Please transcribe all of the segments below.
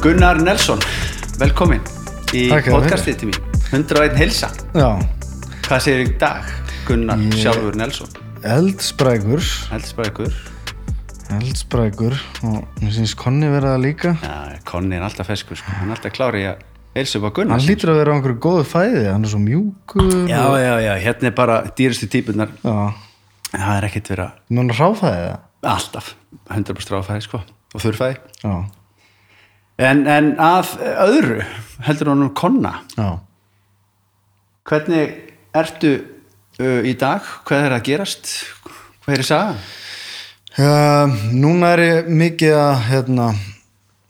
Gunnar Nelson, velkomin í podcastið til mín. 101 hilsa, Já, hvað segir í dag Gunnar Ég- sjálfur Nelson? Bara ykkur eldsprækur. Og mér syns Konni vera það líka. Ja, Konni er alltaf feskur, sko. hann er alltaf klári í að upp á Gunnar. Hann lítur að vera á einhverju góðu fæði. Hann er svo mjúkur já, og... já, já, hérna er bara dýrustu típunar já. það er ekkert verið að Mér hann ráfæði það? Alltaf. 100% ráfæði sko. Og þurrfæði. Já, en, en að öðru heldur hann um Konna. Já. Hvernig ertu uh, í dag, hvað er að gerast? Hvað er saga Uh, núna er ég mikið að hérna,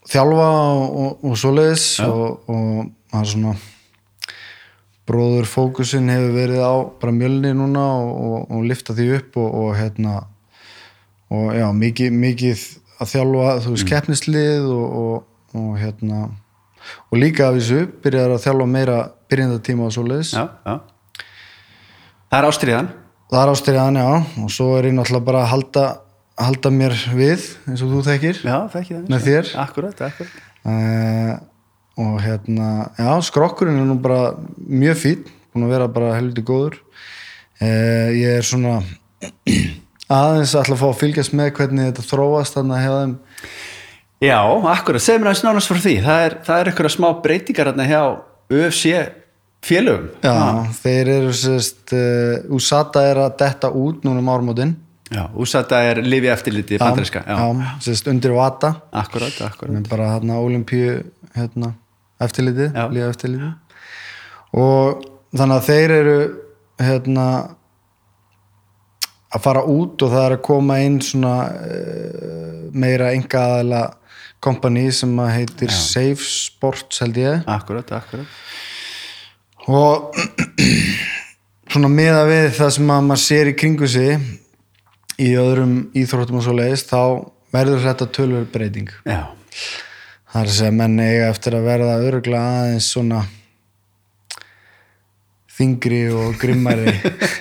þjálfa og, og, og svoleiðis og, og það er svona bróður fókusin hefur verið á bara mjölni núna og, og, og lifta því upp og, og hérna og já, mikið, mikið að þjálfa, þú veist, keppnislið og, og, og hérna og líka af þessu byrjar að þjálfa meira byrjandatíma og svoleiðis. Já, já. Það er ástriðan Það er ástyrjaðan, já, og svo er ég náttúrulega bara að halda, halda mér við, eins og þú þekkir, já, ekki það. Með þér. akkurat, akkurat Uh, og hérna, já, skrokkurinn er nú bara mjög fín, búin að vera bara helviti góður. Uh, ég er svona aðeins að fá að fylgjast með hvernig þetta þróast þannig að hefa þeim, já, akkurat, segð mér aðeins nánast frá því. Það er, það er eitthvað smá breytingar hérna hjá UFC félögum. Já, þeir eru sérst, uh, Usata er að detta út núna um ármótin. já, úsata er lifi eftirliti bandaríska, já, já, sérst, undir Vata. akkurat, akkurat. Með bara hérna olimpíu hérna, eftirlitið, Já. líka eftirlitið og þannig að þeir eru hérna að fara út og það er að koma inn svona uh, meira enga aðala kompani sem að heitir Safe Sports held ég. Akkurat, akkurat. Og svona meða við það sem að maður sér í kringu sig í öðrum íþróttum og svo leiðist þá verður þetta tölver breyting. Já, Það er að menn eiga eftir að verða öruglega aðeins svona þingri og grimmari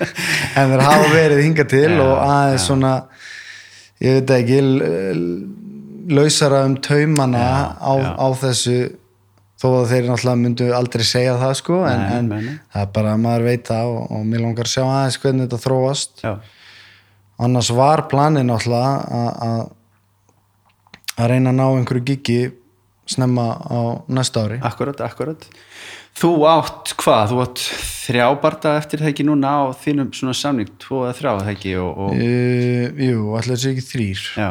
en þeir hafa verið hinga til Já, og aðeins svona ég veit ekki lausara um taumana á, já. á þessu þó að þeir náttúrulega myndu aldrei segja það sko en, Nei, en nei, það er bara að maður veit það og, og mér langar að sjá aðeins hvernig þetta þróast. Já, annars var planið náttúrulega að- að reyna að ná einhverju gigi snemma á næsta ári. Akkurat, akkurat. Þú átt hvað, þú átt þrjá barda eftir það ekki núna á þínum svona samning, tvo eða þrjá það ekki og, og uh, Jú, allir þessi ekki þrýr Já.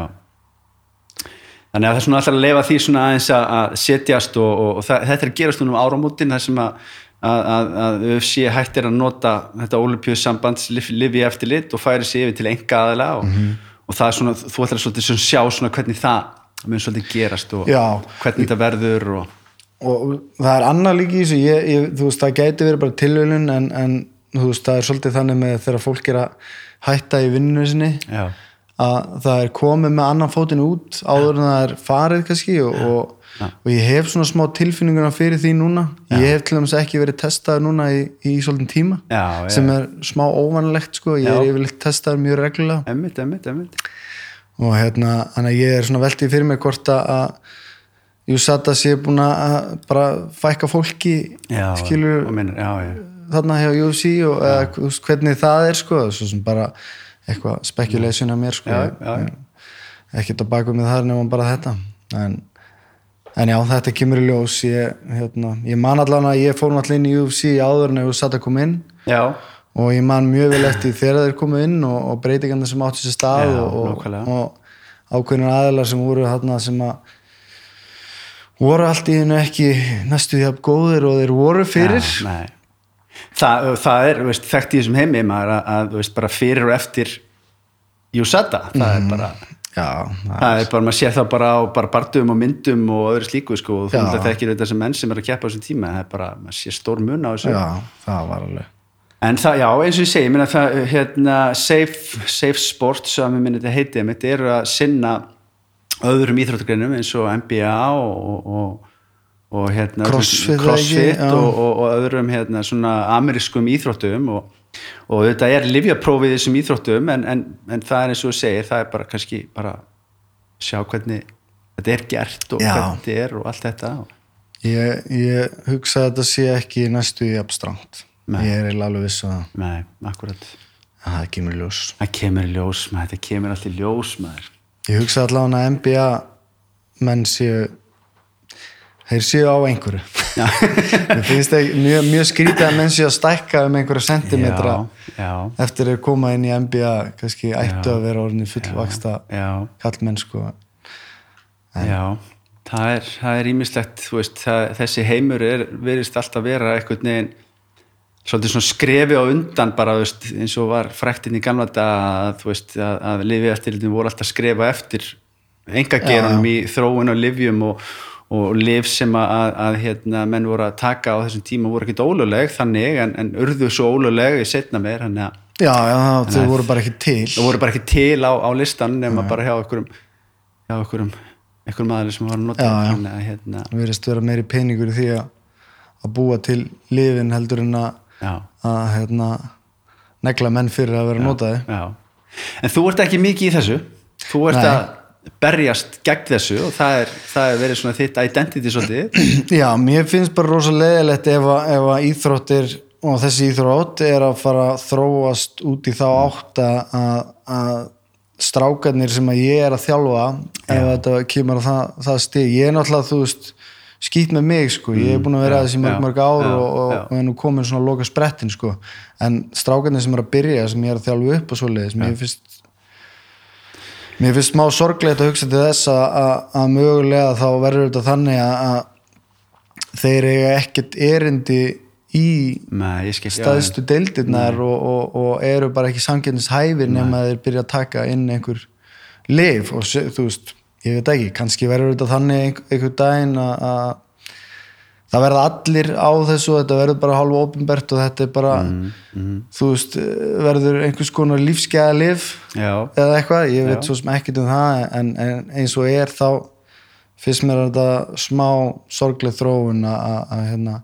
Þannig að það er svona alltaf að lifa því svona aðeins að, að setjast og, og, og það, þetta er að gerast um áramótin þar sem að, að, að, að UFC hættir að nota þetta olimpíu sambands lifi eftir lit og færi sig yfir til enga aðila og, og það er svona, þú ætlar svolítið svona sjá svona hvernig það mun svolítið gerast og Já. hvernig þetta verður og og það er annað líka í þessu. Ég, ég, þú veist, það gæti verið bara tilvölun en, en þú veist, það er svolítið þannig með þegar fólk er að hætta í vinnunni sinni. Já, að það er komið með annan fótinn út áður en það er farið kannski og, og, og ég hef svona smá tilfinninguna fyrir því núna. Ég hef til dæmis ekki verið testaður núna í, í svolítið tíma já, sem er smá óvanlegt sko, ég Já. er yfirleitt testaður mjög reglulega. Emmitt, emmitt, emmitt og hérna, þannig að ég er svona veldið fyrir mig hvort að- að Júsata sé búin að bara fækka fólki já, skilur já. þarna hjá UFC og eða, hvernig það er sko, svo sem bara eitthvað speculation af mér sko. Já, já, ekkert að baka með það nema bara þetta. En, en já, þetta kemur í ljós. Ég, hérna, ég man allan að ég fór náttúrulega inn í UFC áður en Júsata kom inn. Já, og ég man mjög vel eftir þegar þeir komu inn og, og breytingarnir sem áttu sér stað og, og, og ákveðnir aðilar sem voru þarna sem að voru allt í hennu ekki næstu því að góðir og þeir voru fyrir. Já, nei. Það, það er veist, þekkt í þessum heimi maður að, að veist, bara fyrir og eftir Júsata, það Mhm. er bara já, það, það er bara, maður sér það bara á bara barndum og myndum og öðru slíku sko, og þú Já. náttúrulega þekkir þetta sem menn sem er að keppa á þessum tíma, það er bara, maður sér stór mun á þessu já, það var alveg en það, já, eins og ég segi, ég meina það hérna, safe, safe sports sem ég minni þetta heiti, þetta eru að sinna öðrum íþróttagreinum eins og NBA og, og, og, hérna, Crossfit, crossfit og, og, og öðrum hérna, svona amerískum íþróttum og, og þetta er livjaprófið þessum íþróttum en, en, en það er eins og þú segir það er bara kannski bara sjá hvernig þetta er gert og Já. hvernig þetta er og allt þetta ég, ég hugsa að þetta sé ekki næstu í abstrangt Nei. ég er alveg viss að Nei, akkurat að það kemur í ljós. Það kemur í ljós maður, þetta kemur allt í ljós maður. Ég hugsa allavega að NBA menn séu þeir séu á einhverju. Mér finnst það mjög, mjög skrítið að menn séu að stækka um einhverja sentimetra já, já, eftir að koma inn í NBA kannski ættu að vera orðinni fullvaksta já, kallmenn sko. Já það er, það er ímislegt þú veist, það, þessi heimur er, verist alltaf vera einhvern veginn svolítið svona skrefi á undan bara veist, eins og var fræktinn í gamla að, veist, að, að lifi eftir voru alltaf skrefa eftir engageranum í þróun og livjum og, og liv sem að, að, hérna, menn voru að taka á þessum tíma voru ekkit óluleg þannig en, en urðu svo óluleg í setna meir já, já, þau voru bara ekki til. það voru bara ekki til á, á listan nema bara hjá einhverjum hjá einhverjum, einhverjum aðeins sem var að nota þannig að hérna, það verðist vera meiri peningur í því að, að búa til lifin heldur en að, að hérna, negla menn fyrir að vera notaði já. En þú ert ekki mikið í þessu. Þú ert Nei. að berjast gegn þessu og það er, það er verið svona þitt identity svolítið Já, mér finnst bara rosa leðilegt ef, að- ef að íþróttir og þessi íþrótt er að fara að þróast út í þá átt að, að, að strákarnir sem að ég er að þjálfa ef þetta kemur á það, það stig. Ég er náttúrulega, þú veist, skýt með mig sko, ég er búin að vera að þessi mörg já, mörg ár já, og, og, já. og nú komin svona að loka sprettin sko, en strákarnir sem er að byrja sem ég er að þjálfa upp og svoleiðis mér finnst mér finnst smá sorglegt að hugsa til þess að, mögulega þá verður þetta þannig að, þeir eiga ekkert erindi í Nei, staðstu deildirnar og, og, og eru bara ekki samkennins hæfir nema þeir byrja að taka inn einhver lif og þú veist, ég veit ekki kannski verður þetta þannig einhver, daginn að það verða allir á þessu og þetta verður bara hálfa ofinbert og þetta er bara þú veist, verður einhvers konar lífsgæða já, eða eitthvað, ég Já. veit svo sem ekkert um það en, en eins og er þá fyrst mér er þetta smá sorgleg þróun að, hérna,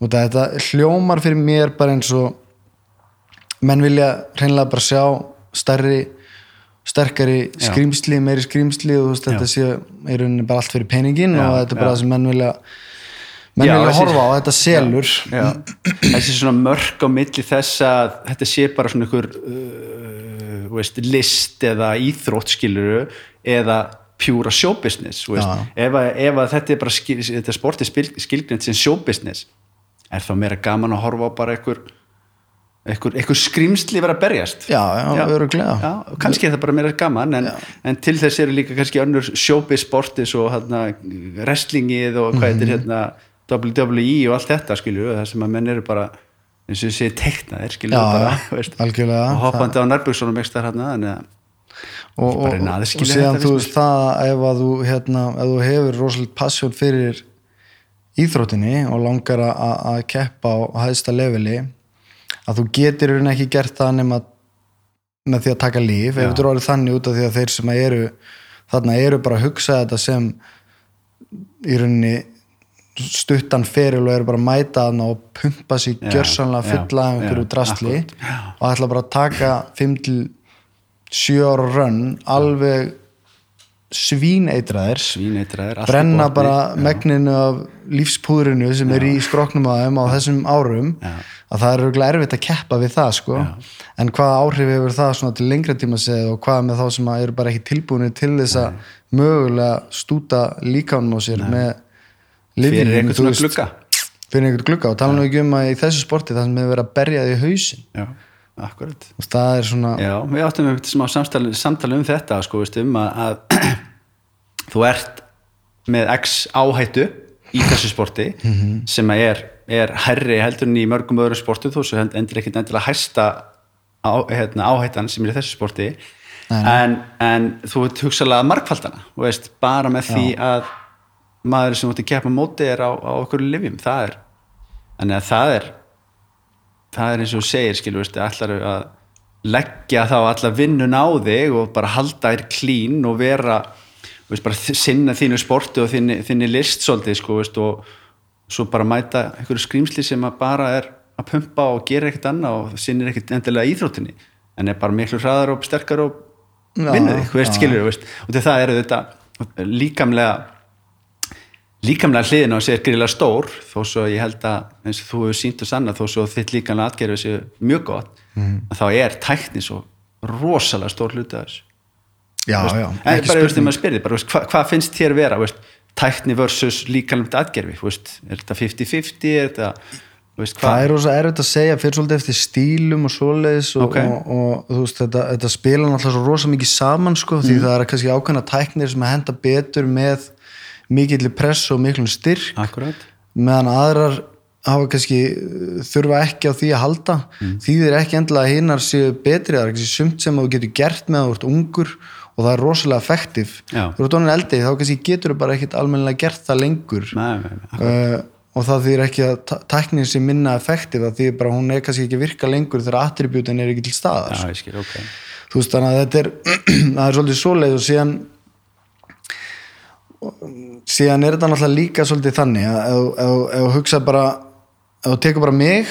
af þetta hljómar fyrir mér bara eins og menn vilja hreinlega bara sjá stærri sterkari Já. skrýmsli, meiri skrýmsli og veist, þetta sé í rauninni bara allt fyrir peningin Já, og þetta er bara já. það sem menn vilja menn Já, vilja horfa á, þetta selur já. þessi svona mörk á milli þess að þetta sé bara svona ykkur uh, veist, list eða íþrótt skiluru eða pjúra. Já. ef, ef að þetta er bara skil, þetta er sportið skilgrind sem showbusiness er þá meira gaman að horfa á bara ykkur ykkur, ykkur skrýmsli vera að berjast já, já, Já, kannski er það bara meira gaman en, en til þess eru líka kannski önnur showbiz sportis og hérna, wrestlingið og hvað Mhm. þetta er hérna WWE og allt þetta skilju það sem að menn eru bara eins og segi teiknaðir skilju og hoppandi á nærbjörnssonum ekki þar hérna og, og, og þetta, þú veist það að ef að þú, hérna, ef þú hefur rosalega passion fyrir íþróttinni og langar að- keppa á hæðsta leveli að þú getur rauninni ekki gert það nema með því að taka líf. Ef þú orðið þannig út af því að þeir sem eru þarna eru bara að hugsa þetta sem í rauninni stuttan feril og eru bara að mæta þarna og pumpa sér Já, gjörsanlega já, fulla af einhverju já, já. og ætla bara að taka 5 til 7 ára rönn alveg svíneitraðir brenna bara Já. megninu af lífspúðrinu sem er í skroknum á þeim á þessum árum Já. að það er örugglega erfitt að keppa við það sko. en hvaða áhrif hefur það til lengra tíma segið og hvað með þá sem eru bara ekki tilbúinir til þess að mögulega stúta líkánum á sér með lyfjum, fyrir einhvern þú svona glugga. Fyrir einhvern glugga og tala nú ekki um að í þessu sporti það sem hefur verið að berja því hausin já, akkurat. Og það er svona Já, við áttum við smá samtali, um þetta sko, veist, um að, að þú ert með x áhættu í þessu sporti Mhm. sem að er, er herri heldur en í mörgum öðru sportu þó svo endur ekkit endilega hæsta á, hérna, áhættan sem er í þessu sporti. En, en þú margfaldana þú veist, bara með því að maður sem ert að keppa móti er á, á okkur livjum, það er þannig að það er það er eins og segir skilur veist, ætlar að leggja þá alla vinnun á þig og bara halda þér klín og vera veist, bara sinna þínu sporti og þinni, þinni list svolítið sko, veist, og svo bara mæta einhverju skrýmsli sem að bara er að pumpa og gera ekkert annað og sinnir ekkert endilega íþróttinni en er bara miklu hraðar og sterkar og þú veist, skilur veist, og til það eru þetta líkamlega líkamlega hliðin á sér gríðlega stór þó svo ég held að eins og þú hefur sínt og sanna þó svo þitt líkamlega atgerfið sér mjög gott mm. þá er tækni svo rosalega stór hluti af þessu já, veist, já, en bara, veist, spurning maður spyrir, bara, veist, hva, hvað finnst þér vera veist, tækni versus líkamlega atgerfi er þetta 50-50 er þetta það er rosa erfitt að segja fyrir svolítið eftir stílum og svoleiðis og, Ok. og, og, þú veist, þetta, þetta spila náttúrulega svo rosa mikið saman sko, Mm. því það er kannski ákveðna tæknir sem að henda betur með mikill press og miklum styrk. Akkurat. Meðan aðrar hafa kannski uh, þurfa ekki á því að halda. Mm. því þeir ekki endilega að hinnar séu betri það er kannski sumt sem þú getur gert með að þú ert ungur og það er rosalega effektiv þú ert onin eldi þá kannski getur þú bara ekkit almennilega gert það lengur. Nei, nei, uh, og það þýr ekki að tæknin sé minna effektiv það þýr bara að hún er kannski ekki að virka lengur þegar attributin er ekki til staðar. Já, skil, ok. Þú veist þannig að þetta er það er svolítið svoleið og síðan síðan er þetta náttúrulega líka svolítið þannig að ef þú- hugsa bara ef þú tekur bara mig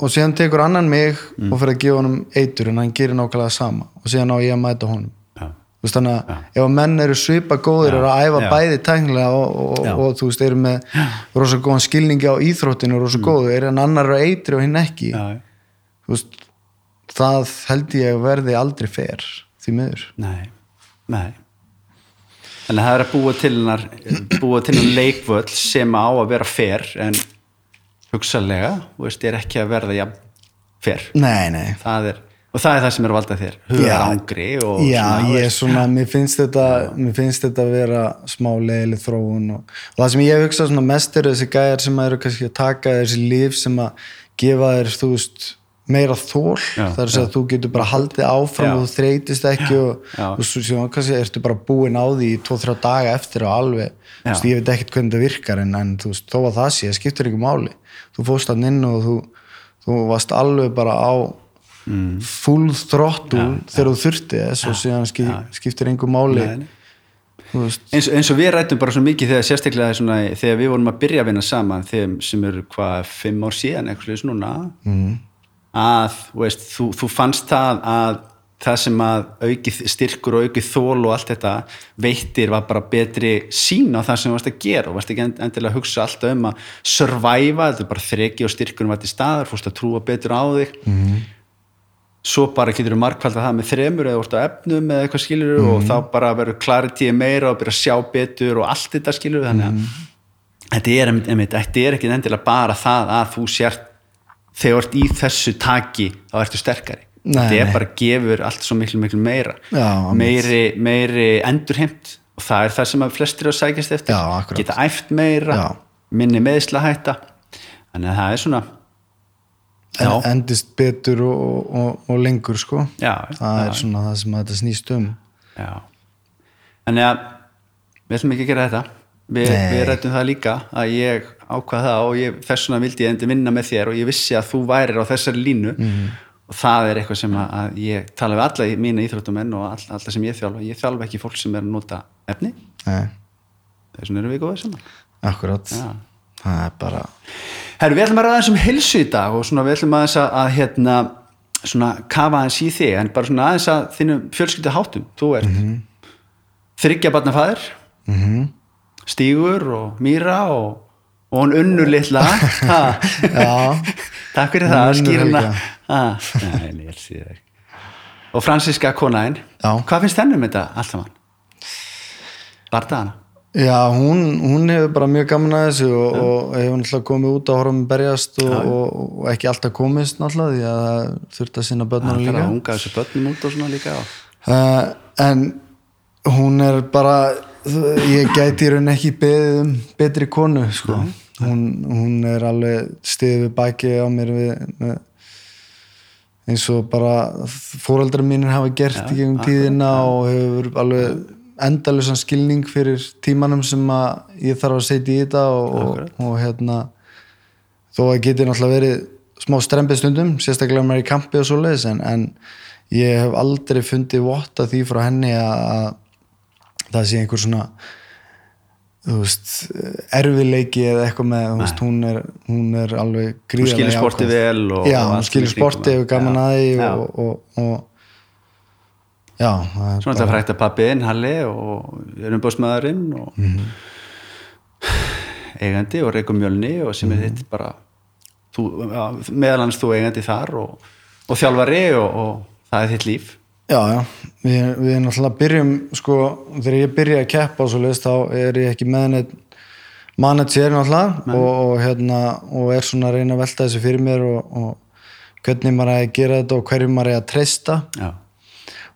og síðan tekur annan mig og fyrir að gefa honum eitur en hann gerir nákvæmlega sama og síðan á ég að mæta honum. Já, Þú veist, þannig að ef að menn eru svipa góðir eru að æfa bæði tæknilega og, og, Já. og, þú veist, eru með rosa góðan skilningi á íþróttinu og rosa mm. góður, en annar eru eitri og hinn ekki. Þú veist, það held ég að verði aldrei fer því miður. Nei, nei Þannig að það er að búa til hennar búa til hennar leikvöll sem á að vera fer en hugsalega, þú veist, er ekki að verða jafn fer Nei, nei. Það er, og það er það sem er að valda þér. Hugar ángri og Já, svona, ég er svona, mér finnst þetta mér finnst þetta að vera smá leiðileg þróun og, og það sem ég hugsa mest eru þessi gæjar sem eru kannski að taka þessi líf sem að gefa þér, þú veist meira þól, segja að þú getur bara haldið áfram Já. og þú þreytist ekki og, Já. og svo svo kannski ertu bara búin á því í 2-3 daga eftir og alveg, veist, ég veit ekkert hvernig það virkar en, en veist, þó að það sé, það skiptir ekki máli þú fórst hann inn og þú þú varst alveg bara á mm. full throttle þegar þú þurfti þess og síðan skip, skiptir einhver máli Nei, eins, eins og við rættum bara svo mikið þegar sérstaklega svona, þegar við vorum að byrja að vinna saman þegar, sem eru hvað, fimm ár síðan eitthvað slúðis núna mm. Að veist, þú, þú fannst það að það sem að aukið styrkur og aukið þól og allt þetta veittir var bara betri sín á það sem þú varst að gera og varst ekki end- endilega að hugsa alltaf um að survive, þetta er bara þreki og styrkunum var til staðar, fórst að trúa betur á þig. Mm. svo bara getur þú markvalda það með þremur eða vorst á efnum eða eitthvað skilur og þá bara verður clarity meira og byrja að sjá betur og allt þetta skilur þannig að þetta er, einmitt, þetta er ekki endilega bara það að þú sért þegar þú ert í þessu taki þá ertu sterkari. Þetta bara gefur allt svo miklu miklu meira. Já, meiri, meiri endurheimt. Og það er það sem flestir að sækjast eftir. Já, geta æft meira Já. minni meðslahætta þannig að það er svona en, endist betur og, og, og lengur sko. Það er svona það sem þetta snýst um. Þannig að við ætlum ekki að gera þetta. Vi, við rættum það líka að ég ákvað það og ég, þess vegna vildi ég endi vinna með þér og ég vissi að þú værir á þessari línu. Mhm. og það er eitthvað sem að, ég tala við alla í mína íþróttumenn og all, alla sem ég þjálfa. Ég þjálfa ekki fólk sem er að nota efni. Þess vegna erum við góðið saman. Akkurat. Já. það er bara Herru, við ætlum að ræða aðeins um hilsu í dag og svona við ætlum aðeins að, að hérna, svona kafa aðeins í þig en bara aðeins að þínu fjölskyldu háttum þú ert mm -hmm. þryggja barnafæður mm Stígur og Míra og, og hún unnur litla. Ha. já, takk fyrir það, skýruna það og Franziska konaðinn Já. hvað finnst þennum þetta allt saman? Bardaðana? já hún, hún hefur bara mjög gaman að þessu og, og hefur náttúrulega komið út að horfa með berjast og, og, og ekki alltaf komist náttúrulega því að það þurft að sinna Það börnunum er líka. að unga þessu börnum út og svona líka uh, en hún er bara ég gæti í raun ekki beðið um betri konu sko. hún, hún er alveg stiðið við baki á mér við, með, eins og bara fóreldrar mínir hafa gert í gegnum tíðina og hefur alveg endalusan skilning fyrir tímanum sem að ég þarf að setja í þetta og, og, og hérna þó að geti náttúrulega verið smá strempið stundum, sérstaklega er í kampi og svoleiðis en, en ég hef aldrei fundið votta því frá henni að það sé einhver svona veist, erfileiki eða eitthvað með, veist, hún er, hún er alveg Hún gríðarlega skilur sportið vel og, Já, og hún kringum sportið og gaman Já. að því Já. og, og, og já, það er Svona þetta frækt að pappiðinn, Halli og erumbóðsmaðurinn og eigandi og Reykjum Mjölni og sem er þitt bara þú, ja, meðal hans þú eigandi þar og, og þjálfari og, og það er þitt líf Já, já, við, við náttúrulega byrjum sko, þegar ég byrja að keppa og svo leist, þá er ég ekki með neitt manager náttúrulega og, og, hérna, og er svona að reyna að velta þessu fyrir mér og, og hvernig maður er að gera þetta og hverju maður er að treysta. Já,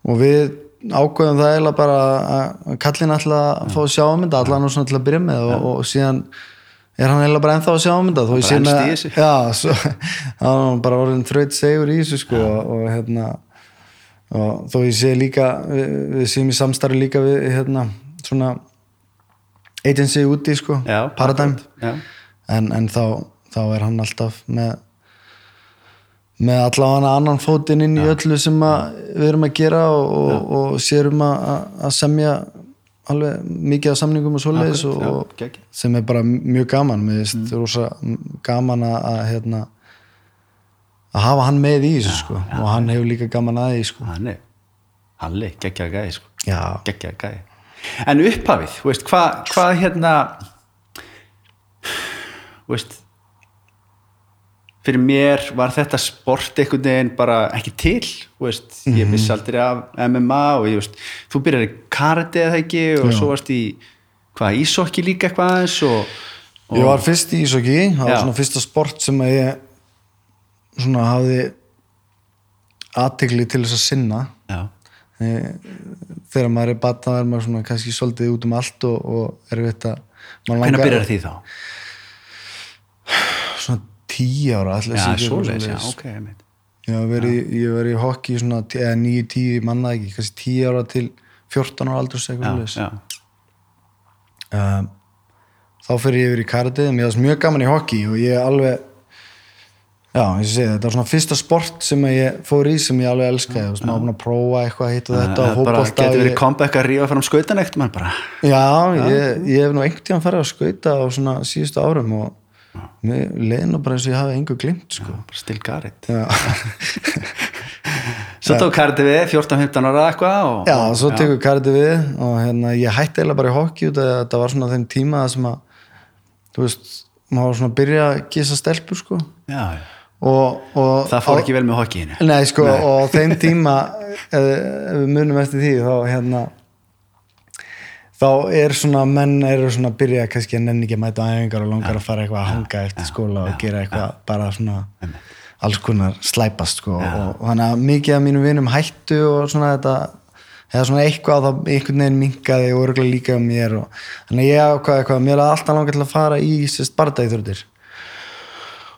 og við ákveðum það eiginlega bara að kallin alltaf að fá að sjá um þetta allan og svona til að byrja með og, og síðan er hann eiginlega bara ennþá að sjá um þetta þá er hann bara orðin þraut segur í þessu. Sko og hérna og þó ég sé líka við, séum í samstarfi líka við hérna svona agency úti sko, já Paradigm. já, en, en þá, þá er hann alltaf með með allavega annan fótinn inn í öllu sem við erum að gera og, og, og sérum að, semja alveg mikið af samningum og svoleiðis og, já, og sem er bara mjög gaman. Mér finnst mm. rosa gaman að hérna að hafa hann með í þessu sko. og hann hefur líka gaman að því sko. Hann er Halli, geggja gæði sko. Já, geggja gæði en upphafið, veist, hvað hva, hérna veist fyrir mér var þetta sport einhvern veginn bara ekki til veist, ég vissi aldrei af MMA og ég veist, þú byrjar í karate eða ekki og svo varst í hvað, ísokki líka eitthvað aðeins og, og ég var fyrst í ísokki það var Já. svona fyrsta sport sem að ég svona hafði aðtegli til þess að sinna. Já, þegar maður er batna er maður svona kannski svolítið út um allt og, og er að maður hvernig byrjar því þá? svona tíu ára Já, svoleiðis, já, ok ég var verið, ég var í hokki svona, eða níu, tíu, ég manna ekki kannski tíu ára til 14 ára aldurs já, já, um, þá fyrir ég yfir í karatið mér varst mjög gaman í hokki og ég alveg já, ég segi þetta var svona fyrsta sport sem ég fór í sem ég alveg elskaði, veist, maður búin að prófa eitthvað hitt og þetta og bara fótbolta getur og verið comeback að rífa fram skautan eitt mann bara. Já, ég, ég hef nú einhvern tíðan farið að skauta á svona síðustu árum og mér leiði nú bara eins og ég hafi engu glimt sko. still garrett Já, svo tók kartið við 14-15 ára eitthvað og, Já svo tekur kardi við og hérna, ég hætti eiginlega bara í hockey út að þetta var svona þeim tíma sem að þú veist, maður var svona að byrja að gisa stelpur sko. Já, já. Og, og það fór á- ekki vel með hockeyinu. Nei, sko, og á þeim tíma ef, ef við munum eftir því þá hérna þá er svona, menn eru svona að byrja kannski að nenni ekki að mæta á æfingar og langar að fara eitthvað að hanga eftir skóla og gera eitthvað bara svona alls konar slæpast sko og, og þannig að mikið af mínum vinum hættu og svona þetta eða svona eitthvað þá einhvern veginn minkaði og örgulega líka um mér og þannig að ég ákvaði eitthvað, mér er alltaf langar til að fara í sérst bardæðþjóðir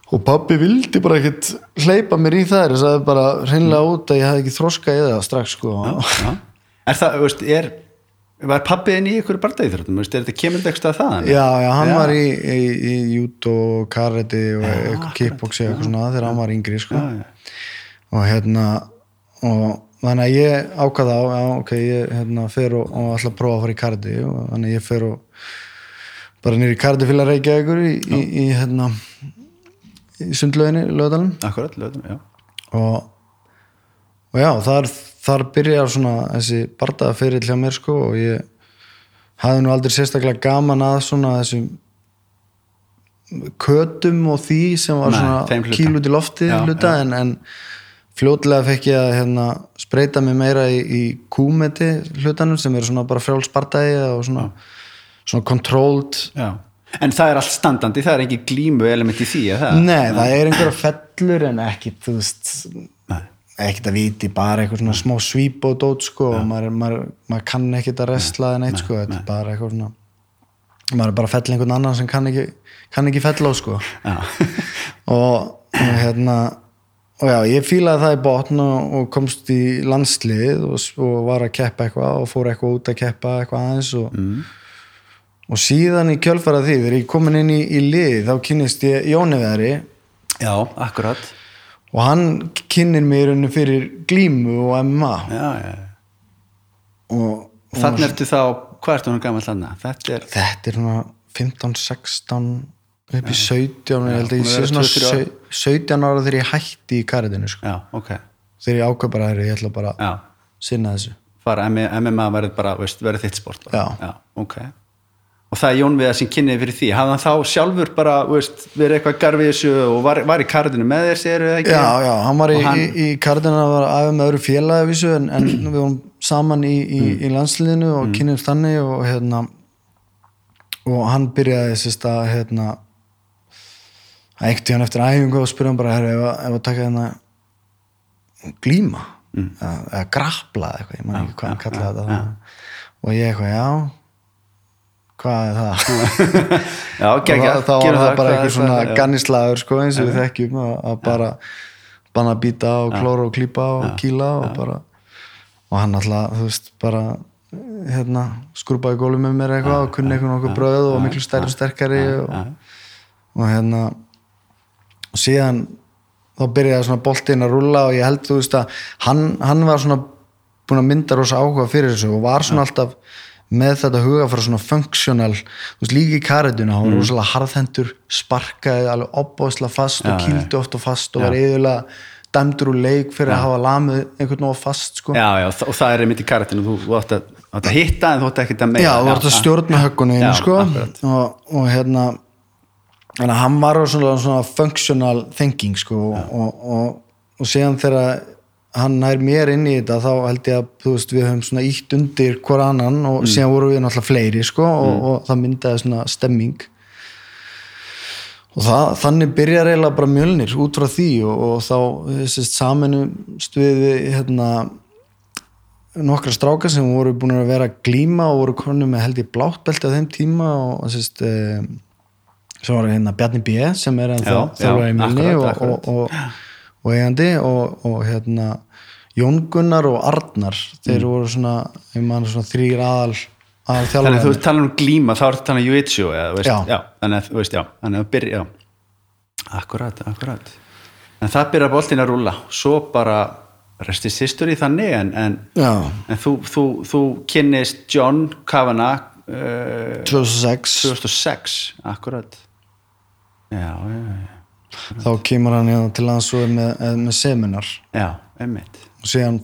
og pabbi vildi bara ekkert hleypa mér í þær og sagði bara hreinlega út að ég hafði ekki þroska í það strax sko. Já. er það, veist, er var pappiðin í ykkur bardæðþróttum er þetta kemur þetta eitthvað þaðan já, já, hann var í, í, í karate og eitthvað kickboxi og eitthvað svona þegar hann var yngri sko. Og hérna og þannig að ég ákvaða á já, ok, ég hérna, fer og, og ætla að prófa að fara í karate og þannig að ég fer og bara nýri karate fylgja reykja ykkur í, í, í hérna í sundlöginni, lögadalum akkurat, lögum, já. Og, og já, þar, þar byrjar svona þessi bardaða fyrir hjá mér sko og ég hafði nú aldrei sérstaklega gaman að svona þessum kötum og því sem var Nei, svona kíl út í lofti Já, hluta en, en fljótlega fekk ég að hérna, spreita mig meira í, í kúmeti hlutanum sem eru svona bara frjáls bardaði og svona, svona controlled Já. En það er allt standandi, það er ekki glímu element í því, er það? Nei, það er einhverja fellur en ekki, ekkert að viti, bara eitthvað svona smá svíp og dót sko og maður, maður, maður kann ekkert að restla en eitt sko, þetta er bara eitthvað svona maður er bara að fella einhvern annan sem kann ekki, kann ekki fella á sko. Og hérna og já, ég fílaði það í botn og, og komst í landslið og, og var að keppa eitthvað og fór eitthvað út að keppa eitthvað aðeins og, mm. Og síðan í kjölfara því þegar ég komin inn í, í lið þá kynnist ég Jóni Veðri Já, akkurat og hann kynnir mig í rauninu fyrir glímu og MMA Já, já. og, og Þannig ertu þá, hvað ertu hún gammal þannig? Þetta er, þetta er svona 15, 16 upp í 17 ég held að ég sé svona tvö, þrjú ár. sau- 17 ára þegar ég hætti í karitinu sko. já, ok þegar ég ákvað bara að ég ætla bara að Já, sinna þessu bara MMA verður bara, verður þitt sport bara. Já. ok og það er Jón Viðar sem kynniði fyrir því hafði hann þá sjálfur bara, veist, verið eitthvað garfið þessu og var, var í kardinu með þér segir það ekki? Já, já, hann var í, hann- í, í kardina að vera aðeins með öðru félagi þessu en, en við vorum saman í, í, Mm. í landsliðinu og mm. kynnumst þannig og hérna og hann byrjaði sérst að hérna eitt í hann eftir æfingu og spurði hann bara ef, að- taka hérna glíma Mm. eða, eða eitthvað, ég man ekki hvað hann kallaði þetta og ég eitthvað, já hvað er það? Já, geggja, þá, var það bara eitthvað svona gannislagur sko, eins og við þekkjum að, að bara banna að býta og klóra og klípa og kýla og bara og hann alltaf, þú veist, bara hérna, skrúpaði gólu með mér eitthvað og kunni eitthvað nokkuð bröð og miklu stærri og sterkari og, og hérna og síðan þá byrjaði svona boltinn að rúlla og ég held þú veist að hann, hann var svona búin að mynda rosa áhuga fyrir þessu og var svona alltaf með þetta huga fyrir svona functional þú veist líka í karituna, hann var rosalega harðhendur sparkaði alveg opbóðslega fast og kýldi oft og fast og var yfirlega dæmdur úr leik fyrir að hafa lamið einhvern nóg fast sko. Já, já, og það er einmitt í karatinu þú, átt að, átt að hitta en þú átt ekki að meira Já, þú vart að stjórna höggunni Já, sko, og, og hérna hann var svona, svona functional thinking sko, og, og, og, og síðan þegar hann nær mér inn í þetta þá held ég að þú veist, við höfum svona ítt undir hver annan og Mm. síðan vorum við náttúrulega fleiri sko, og, og það myndaði svona stemming. Og það, þannig byrjar eiginlega bara mjölnir út frá því og, og þá sérst, saminumst við hérna nokkra strákar sem voru búin að vera glíma og voru konum með held ég blátt belti á þeim tíma og sérst e, sem var hérna Bjarni B sem er ennþá Já, þjálfari já, í minni og, og, og, og eigandi og, og hérna Jón Gunnar og Arnar þeir voru svona, svona þrýr aðal aðal Mm. Þannig að þú talað um glíma, þá Já. já. þannig að, þú veist, já, þannig að byrja, já, akkurat, akkurat. En það byrja boltin að rúlla, svo bara restist history þannig, en, en, en þú, þú, þú kynnist John Kavanagh uh, 2006 2006, akkurat. Já, já, já, þá kemur hann hérna til er með, er með seminar já, einmitt. Og síðan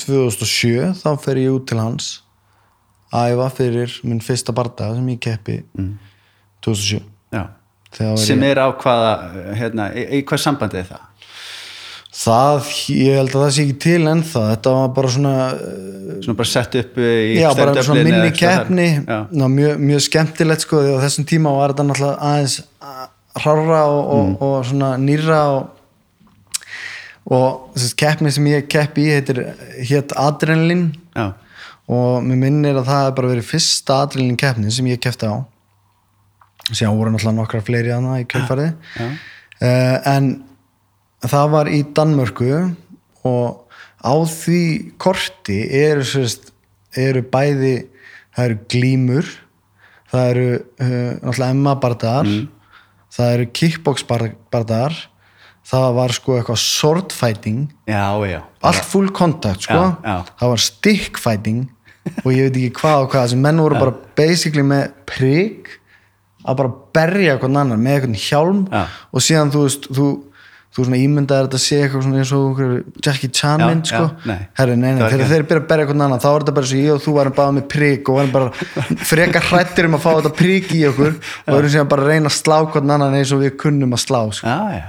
2007 þá fer ég út til hans að æfa fyrir minn fyrsta bardaga sem ég keppi 2007. Þegar var Sem ég, er á hvaða, hérna, í, í hvað sambandi er það? það, ég held að það sé ekki til ennþá, þetta var bara svona eh, Svona bara sett upp í já, bara svona minni keppni mjög, mjög skemmtilegt sko því á þessum tíma var þetta náttúrulega aðeins hrára og, og, Mm. og svona nýra og, og þessi keppni sem ég keppi í hétt Adrenalin. Já, og mér minnir að það er bara verið fyrsta Adrenalin keppni sem ég keppti á. Síðan voru náttúrulega nokkra fleiri aðna í kjöldfærið já, uh, en það var í Danmörku og á því korti eru, sérst, eru bæði það eru glímur það eru uh, náttúrulega Emma bardaðar það eru kickbox bardaðar það var sko eitthvað sword fighting. Já, já. allt full contact sko. Það var stick fighting og ég veit ekki hvað og hvað. Þessi menn voru bara basically með prigg að bara berja eitthvað annar með eitthvað hjálm Já. og síðan þú veist þú, þú svona ímyndaðir þetta að sé eitthvað svona eins og Jackie Chan mynd sko. Herri, nei, nei, þegar þeir byrja að berja eitthvað annar þá er þetta bara svo ég og þú varum bara með prigg og varum bara frekar hrættir um að fá þetta prigg í okkur og erum síðan bara að reyna að slá hvern annan eins og við kunnum að slá sko. já,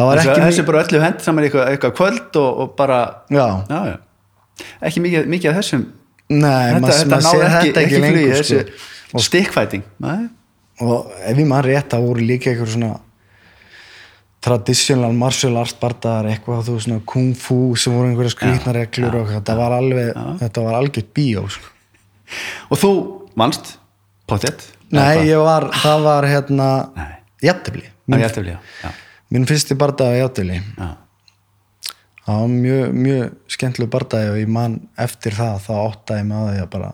já. það var Þessu, ekki þessu bara öllu hend saman eitthvað, eitthvað kvöld og, og bara já, já, já. ekki mikið, mikið af þessum nei, þetta, þetta náði ekki, ekki, ekki flugi lengur sko. þessu stickfighting Nei. og ef ég maður rétt það voru líka eitthvað svona traditional martial arts bardaðar eitthvað þú veist svona kung fu sem voru einhverja skrýtna reglur og þetta var alveg þetta var algjört bíó sko. og þú manst pottet nei var, það var hérna Nei. Minn, fyrsti bardaði jættefli já. það var mjög, mjög skemmtileg bardaði og ég man eftir það þá áttaði mig á því að bara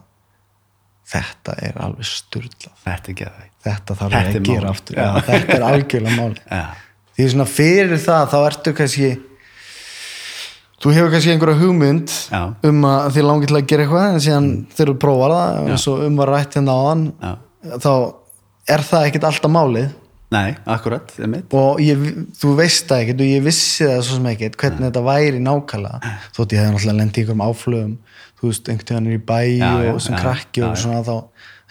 þetta er alveg sturlað þetta þetta þarf ég að gera aftur. Já, þetta er algjörlega máli já, því svona fyrir það þá ertu kannski þú hefur kannski einhverja hugmynd Já. um að þið langið til að gera eitthvað en síðan þegar þú prófar það og um að rætt hérna á hann já, þá er það ekkit alltaf málið nei, akkurat, einmitt. Og ég, þú veist það ekkert og ég vissi það svo sem ekkert hvernig þetta væri nákvæmlega. Þótt ég hefði náttúrulega lendið ykkur um áflögum þú veist, einhvern veginn er í bæ Já, já, og sem já, krakki já, og já. svona þá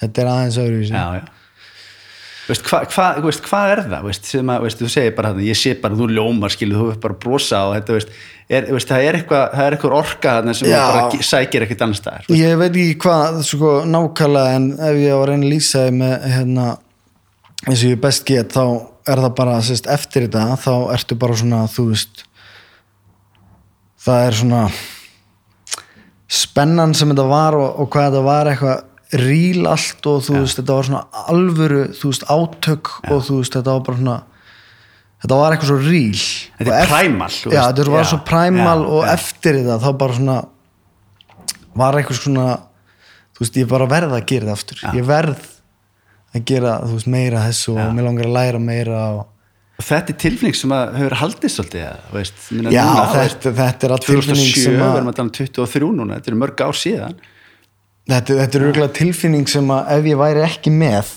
þetta er aðeins öðruvísi. Já, já. Veist, hva, hva, hvað er það? Veist, sem að, veist, þú segir bara þarna, ég sé bara þú ljómar skilu, þú er bara brosa og þetta er, það er eitthvað það er eitthvað orka þarna sem Já. bara sækir ekkert annars staðar ég veit ekki hvað sko, nákvæmlega en ef ég var að reyna að lýsa með hérna, eins og ég best get þá er það bara sérst, eftir þetta þá ertu bara svona þú veist það er svona spennan sem þetta var og, og hvað þetta var eitthvað ríl allt og þú veist þetta var svona alvöru þú veist átök og þú veist þetta var bara svona þetta var eitthvað svo ríl Þetta er þú já veist. þetta var svo primal já, og eftir þetta þá bara svona var eitthvað svona þú veist ég bara verð að gera þetta aftur. Ég verð að gera veist meira þessu og mér langar að læra meira og þetta er tilfinning sem að hefur haldið svolítið veist, Já, núna, þetta- þetta er að tilfinning 2007, sem að- við erum að tala um 23 núna, þetta eru mörg ár síðan. Þetta, þetta er auðvitað tilfinning sem að ef ég væri ekki með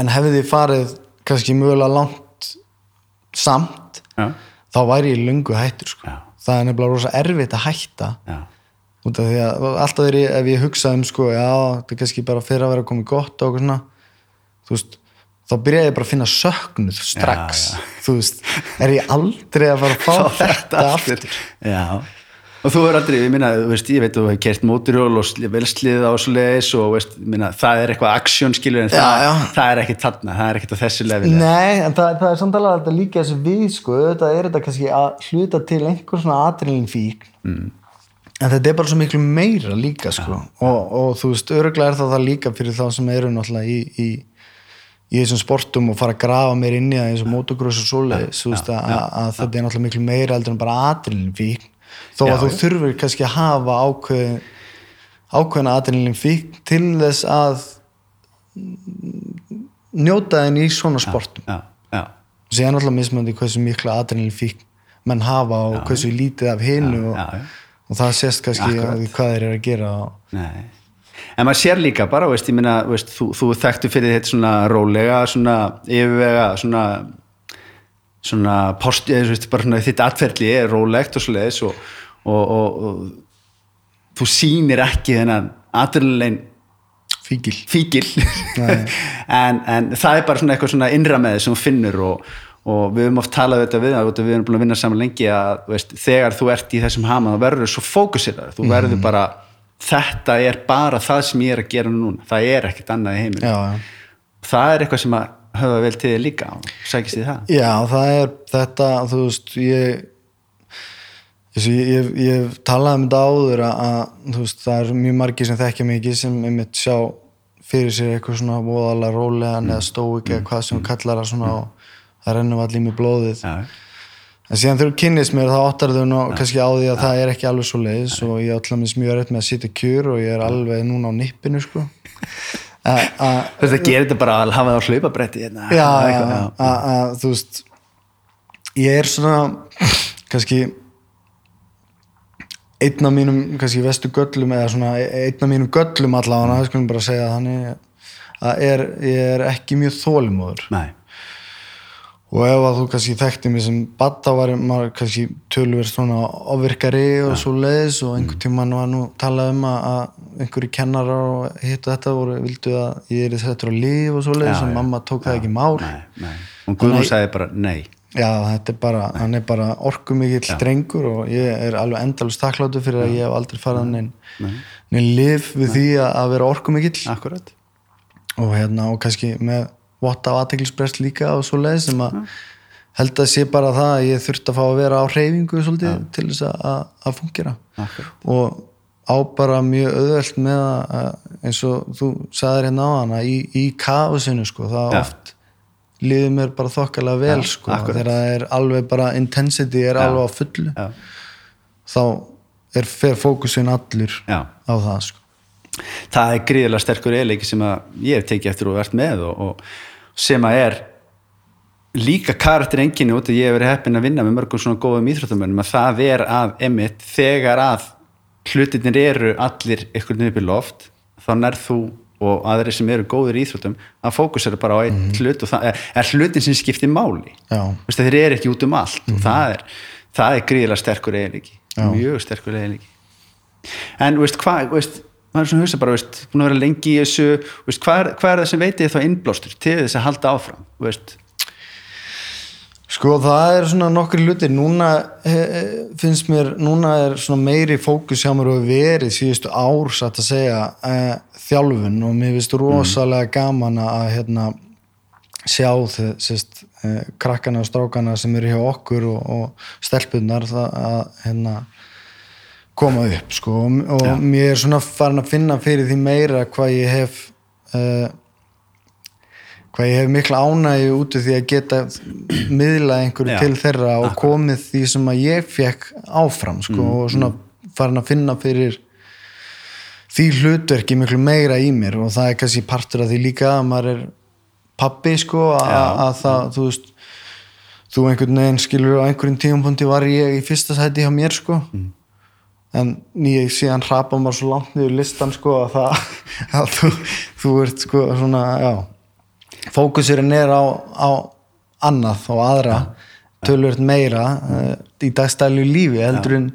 en hefði þið farið kannski mögulega langt samt já, þá væri ég löngu hættur sko. Já. það er nefnilega rosa erfitt að hætta. Já, út af því að alltaf þegar ég, ef ég hugsa um sko, já, þetta er kannski bara fyrir að vera komið gott og okkur svona þú veist, þá byrja ég bara að finna söknuð strax, Já, já. þú veist er ég aldrei að fara að fá þetta aftur. já. Og þú er aldrei, ég minna, þú veist, ég veit að þú hefur kert móturhjól og sli- velslið á svo leiðis og veist, minna, það er eitthvað aksjón skilur en það, það er ekki þarna, það er ekkert á þessu level Nei, en það, það er samt alveg að þetta líka þessu við sko, þetta er þetta kannski að hluta til einhver svona adrenalin fík mm. En þetta er bara svo miklu meira líka sko. Og, og þú veist, öruglega er það það líka fyrir þá sem eru náttúrulega í, í, í þessum sportum og fara að grafa meir inn í það eins og motocross og svoleiðis þú veist, að, að þetta er náttúrulega miklu meira heldur en bara adrenalin fík þó að þú þurfur kannski að hafa ákveð, ákveðna adrenalin fík til þess að njóta þenni í svona sportum. já, síðan alltaf mismöndi hversu mikla adrenalin fík menn hafa og hversu lítið af hinu og. Og það sést kannski því hvað þeir eru að gera. Nei. En maður sér líka bara, veist, minna, veist, þú, þú þekktu fyrir þetta svona rólega, svona yfirvega, svona svona post, veist, svona þitt atferðli er rólegt og svo leiðis og, og, og, og þú sýnir ekki þennan adrenalin fíkil fíkil en, en það er bara svona eitthvað svona innra með þið sem þú finnur og, og við höfum oft talað þetta við við erum búin að vinna saman lengi að veist, þegar þú ert í þessum hama þá verður þú svo fókusir þú verður bara þetta er bara það sem ég er að gera núna. Það er ekkert annað í heiminu það er eitthvað sem að höfða vel til þig líka og sækist í það. Já, það er þetta þú veist, ég ég, ég, ég talaði um þetta áður að, að þú veist, það er mjög margir sem þekkja mikið sem einmitt sjá fyrir sér eitthvað svona voðalega rólegan eða stóik eða hvað sem þú kallar það svona og það rennum allir með blóðið. Já, En síðan þegar þú kynnist mér þá áttar þau nú kannski á því að það er ekki alveg svo leiðis og ég er alltaf mjög öll með að sitja kjur og ég er alveg núna á nippinu sko. Þú veist að gera þetta bara að hafa það á hlaupabretti hérna, já, já, já, að, að, þú veist ég er svona kannski einn af mínum kannski vestu göllum eða svona einn af mínum göllum allavega, það skulum bara segja þannig að er, ég er ekki mjög þólimóður Nei, og ef að þú kannski þekkti mig sem batta var maður kannski tölverð svona ofvirkari og svo leiðis og einhvern tímann var nú talað um að, einhverju kennarar og hitt og þetta voru, vildu að ég er settur á líf og svo leiðis Já, og já. mamma tók það ekki mál. Nei, nei. Og Guðmund sagði bara nei. Já þetta er bara, hann er bara orkumikill drengur og ég er alveg endalust þakkláttu fyrir að ég hef aldrei farað neinn neinn lif við því að, að vera orkumikill. Akkurat. Og hérna og kannski með votta á aðteklisbrest líka og svo leið sem að held að sé bara það að ég þurfti að fá að vera á hreyfingu svolítið til þess að, að, fungera Akkurat. og á bara mjög auðvelt með að eins og þú sagðir hérna á hana í, í kafusinu sko það Já. oft líður mér bara þokkalega vel Já, sko akkurat. þegar það er alveg bara intensity er alveg á fullu þá er fer fókusin allur já. á það sko. Það er gríðilega sterkur eiginleiki sem að ég hef tekið eftir og vært með og, og sem að er líka karakter enginni út að ég hef verið heppin að vinna með mörgum svona góðum íþróttamönnum að það er að emitt þegar að hlutinir eru allir ykkur í loft þá nærð þú og aðri sem eru góður íþróttum að fókusera bara á einn hlut og það er, er hlutin sem skiptir máli. Já. Veistu, þeir eru ekki út um allt og það er, það er gríðilega sterkur eiginleiki mjög sterkur eiginleiki. En veist, hvað veist, maður er svona að hugsa bara veist, búin að vera lengi í þessu veist, hvað, er, hvað er það sem veitið þá innblástur til þess að halda áfram veist, Sko það er svona nokkur hlutir. Núna he, finnst mér núna er svona meiri fókus hjá mér og hefur verið síðustu ár satt að segja e, þjálfun. Og mér finnst rosalega gaman að hérna sjá þessist e, krakkana og strákana sem eru hjá okkur og, og stelpunar það að hérna koma upp sko og, og Já. mér er svona farin að finna fyrir því meira hvað ég hef e, hvað ég hef mikla ánægi út af því að geta miðlað einhverju Já, til þeirra og komið því sem að ég fekk áfram sko, Mm, og svona farin að finna fyrir því hlutverki miklu meira í mér og það er kannski partur af því líka að maður er pappi sko að, það, þú veist þú einhvern veginn skilur á einhverjum tíumpunkti var ég í fyrsta sæti hjá mér sko. Mm. En ég síðan hrapa maður svo langt niður listan sko að það að þú, þú ert sko svona já, fókusirinn er á, á annað og aðra. Tölvöld meira uh, í dagstælu lífi heldur en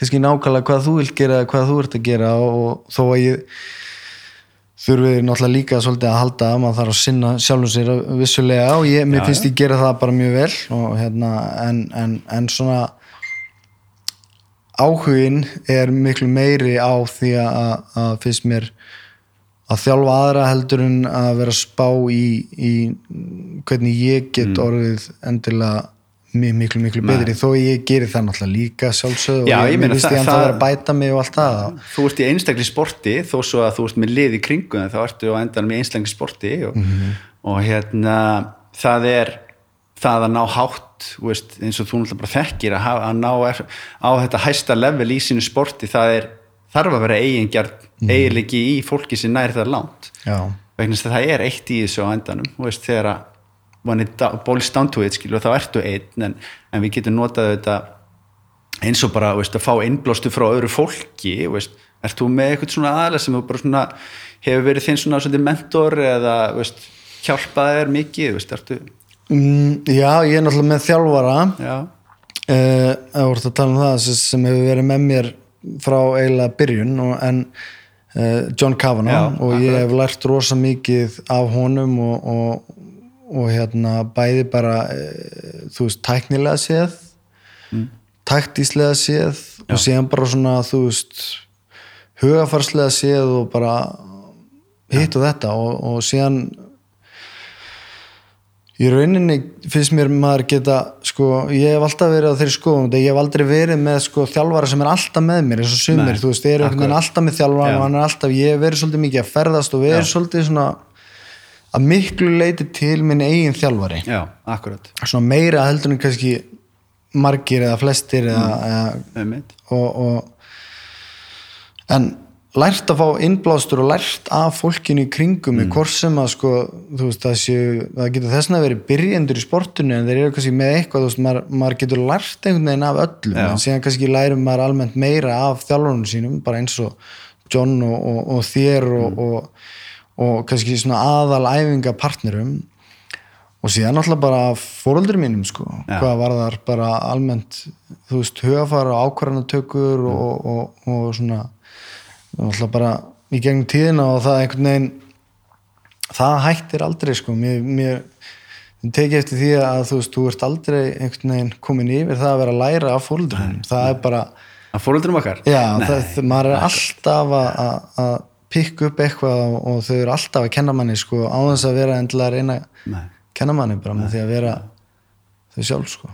kannski nákvæmlega hvað þú vilt gera eða hvað þú ert að gera. Og, og þó að ég þurfið náttúrulega líka svolítið að halda að maður þarf að sinna sjálfum sér vissulega og ég, mér Já, finnst ég gera það bara mjög vel og hérna en, en, en svona áhugin er miklu meiri á því að, að finnst mér að þjálfa aðra heldur en að vera spá í, í hvernig ég get orðið endilega mi- miklu miklu betri. Þó ég geri það náttúrulega líka sjálfsögðu Já, og ég ég meina það- það- að vera að bæta mig og allt það. Þú ert í einstakli sporti þó svo að þú ert með lið í kringum þá ertu á endan með einstakli sporti og, og hérna það er það að ná hátt veist, eins og þú náttúrulega bara þekkir að, hafa, að ná er, á þetta hæsta level í sínu sporti það er þarf að vera eigingjart eiginleiki í fólki sem nær það langt. Vegna þess að það er eitt í þessu á endanum veist, þegar að to it skilur, þá ertu einn en, en við getum notað þetta eins og bara veist, að fá innblástu frá öðru fólki veist, ert þú með eitthvað svona aðlega sem svona hefur verið þinn svona mentor eða veist, hjálpað þér mikið veist, ertu, mm, já ég er náttúrulega með þjálfara já, uh, að voru að tala um það sem, sem hefur verið með mér frá eiginlega byrjun og, en uh, John Kavanagh Já, og ég akkurat. hef lært rosa mikið af honum og, og, og hérna bæði bara uh, þú veist tæknilega séð Mm. taktíslega séð og síðan bara svona þú veist hugafarslega séð og bara hitt og þetta og, og síðan í rauninni finnst mér maður geta sko, ég hef alltaf verið á þeirri skoðum ég hef aldrei verið með sko þjálfara sem er alltaf með mér eins og sumir, Nei, þú veist, einhvern veginn akkurat. alltaf með þjálfara Já. og hann er alltaf, ég hef verið svolítið mikið að ferðast og verið svolítið svona að miklu leiti til minn eigin þjálfari já, akkurat svona meira heldur en kannski margir eða flestir eða, eða Einmitt. og, og en lært að fá innblástur og lært af fólkinu í kringum mm. hvort sem að sko þú veist það séu, það getur þess að verið byrjendur í sportinu en þeir eru kannski með eitthvað þú veist, maður, maður getur lært einhvern veginn af öllum Já. en síðan kannski lærum maður almennt meira af þjálfurinn sínum, bara eins og John og, og, og þér og, og, og kannski svona aðal æfingapartnerum og síðan alltaf bara fóröldur mínum sko, Já. hvað var þar bara almennt, þú veist, hugafara og ákvarðanatökur og, og, og svona alltaf bara í gegnum tíðina og það einhvern veginn það hættir aldrei sko. Mér, mér tekið eftir því að þú veist, þú ert aldrei einhvern veginn komin yfir það að vera að læra af fóröldur mínum, það er bara að fóröldurum okkar? Já, það, maður er alltaf að, pikka upp eitthvað og, og þau eru alltaf að kenna manni sko á þess að vera endilega reyna Nei. kenna manni bara með því að vera þau sjálf sko.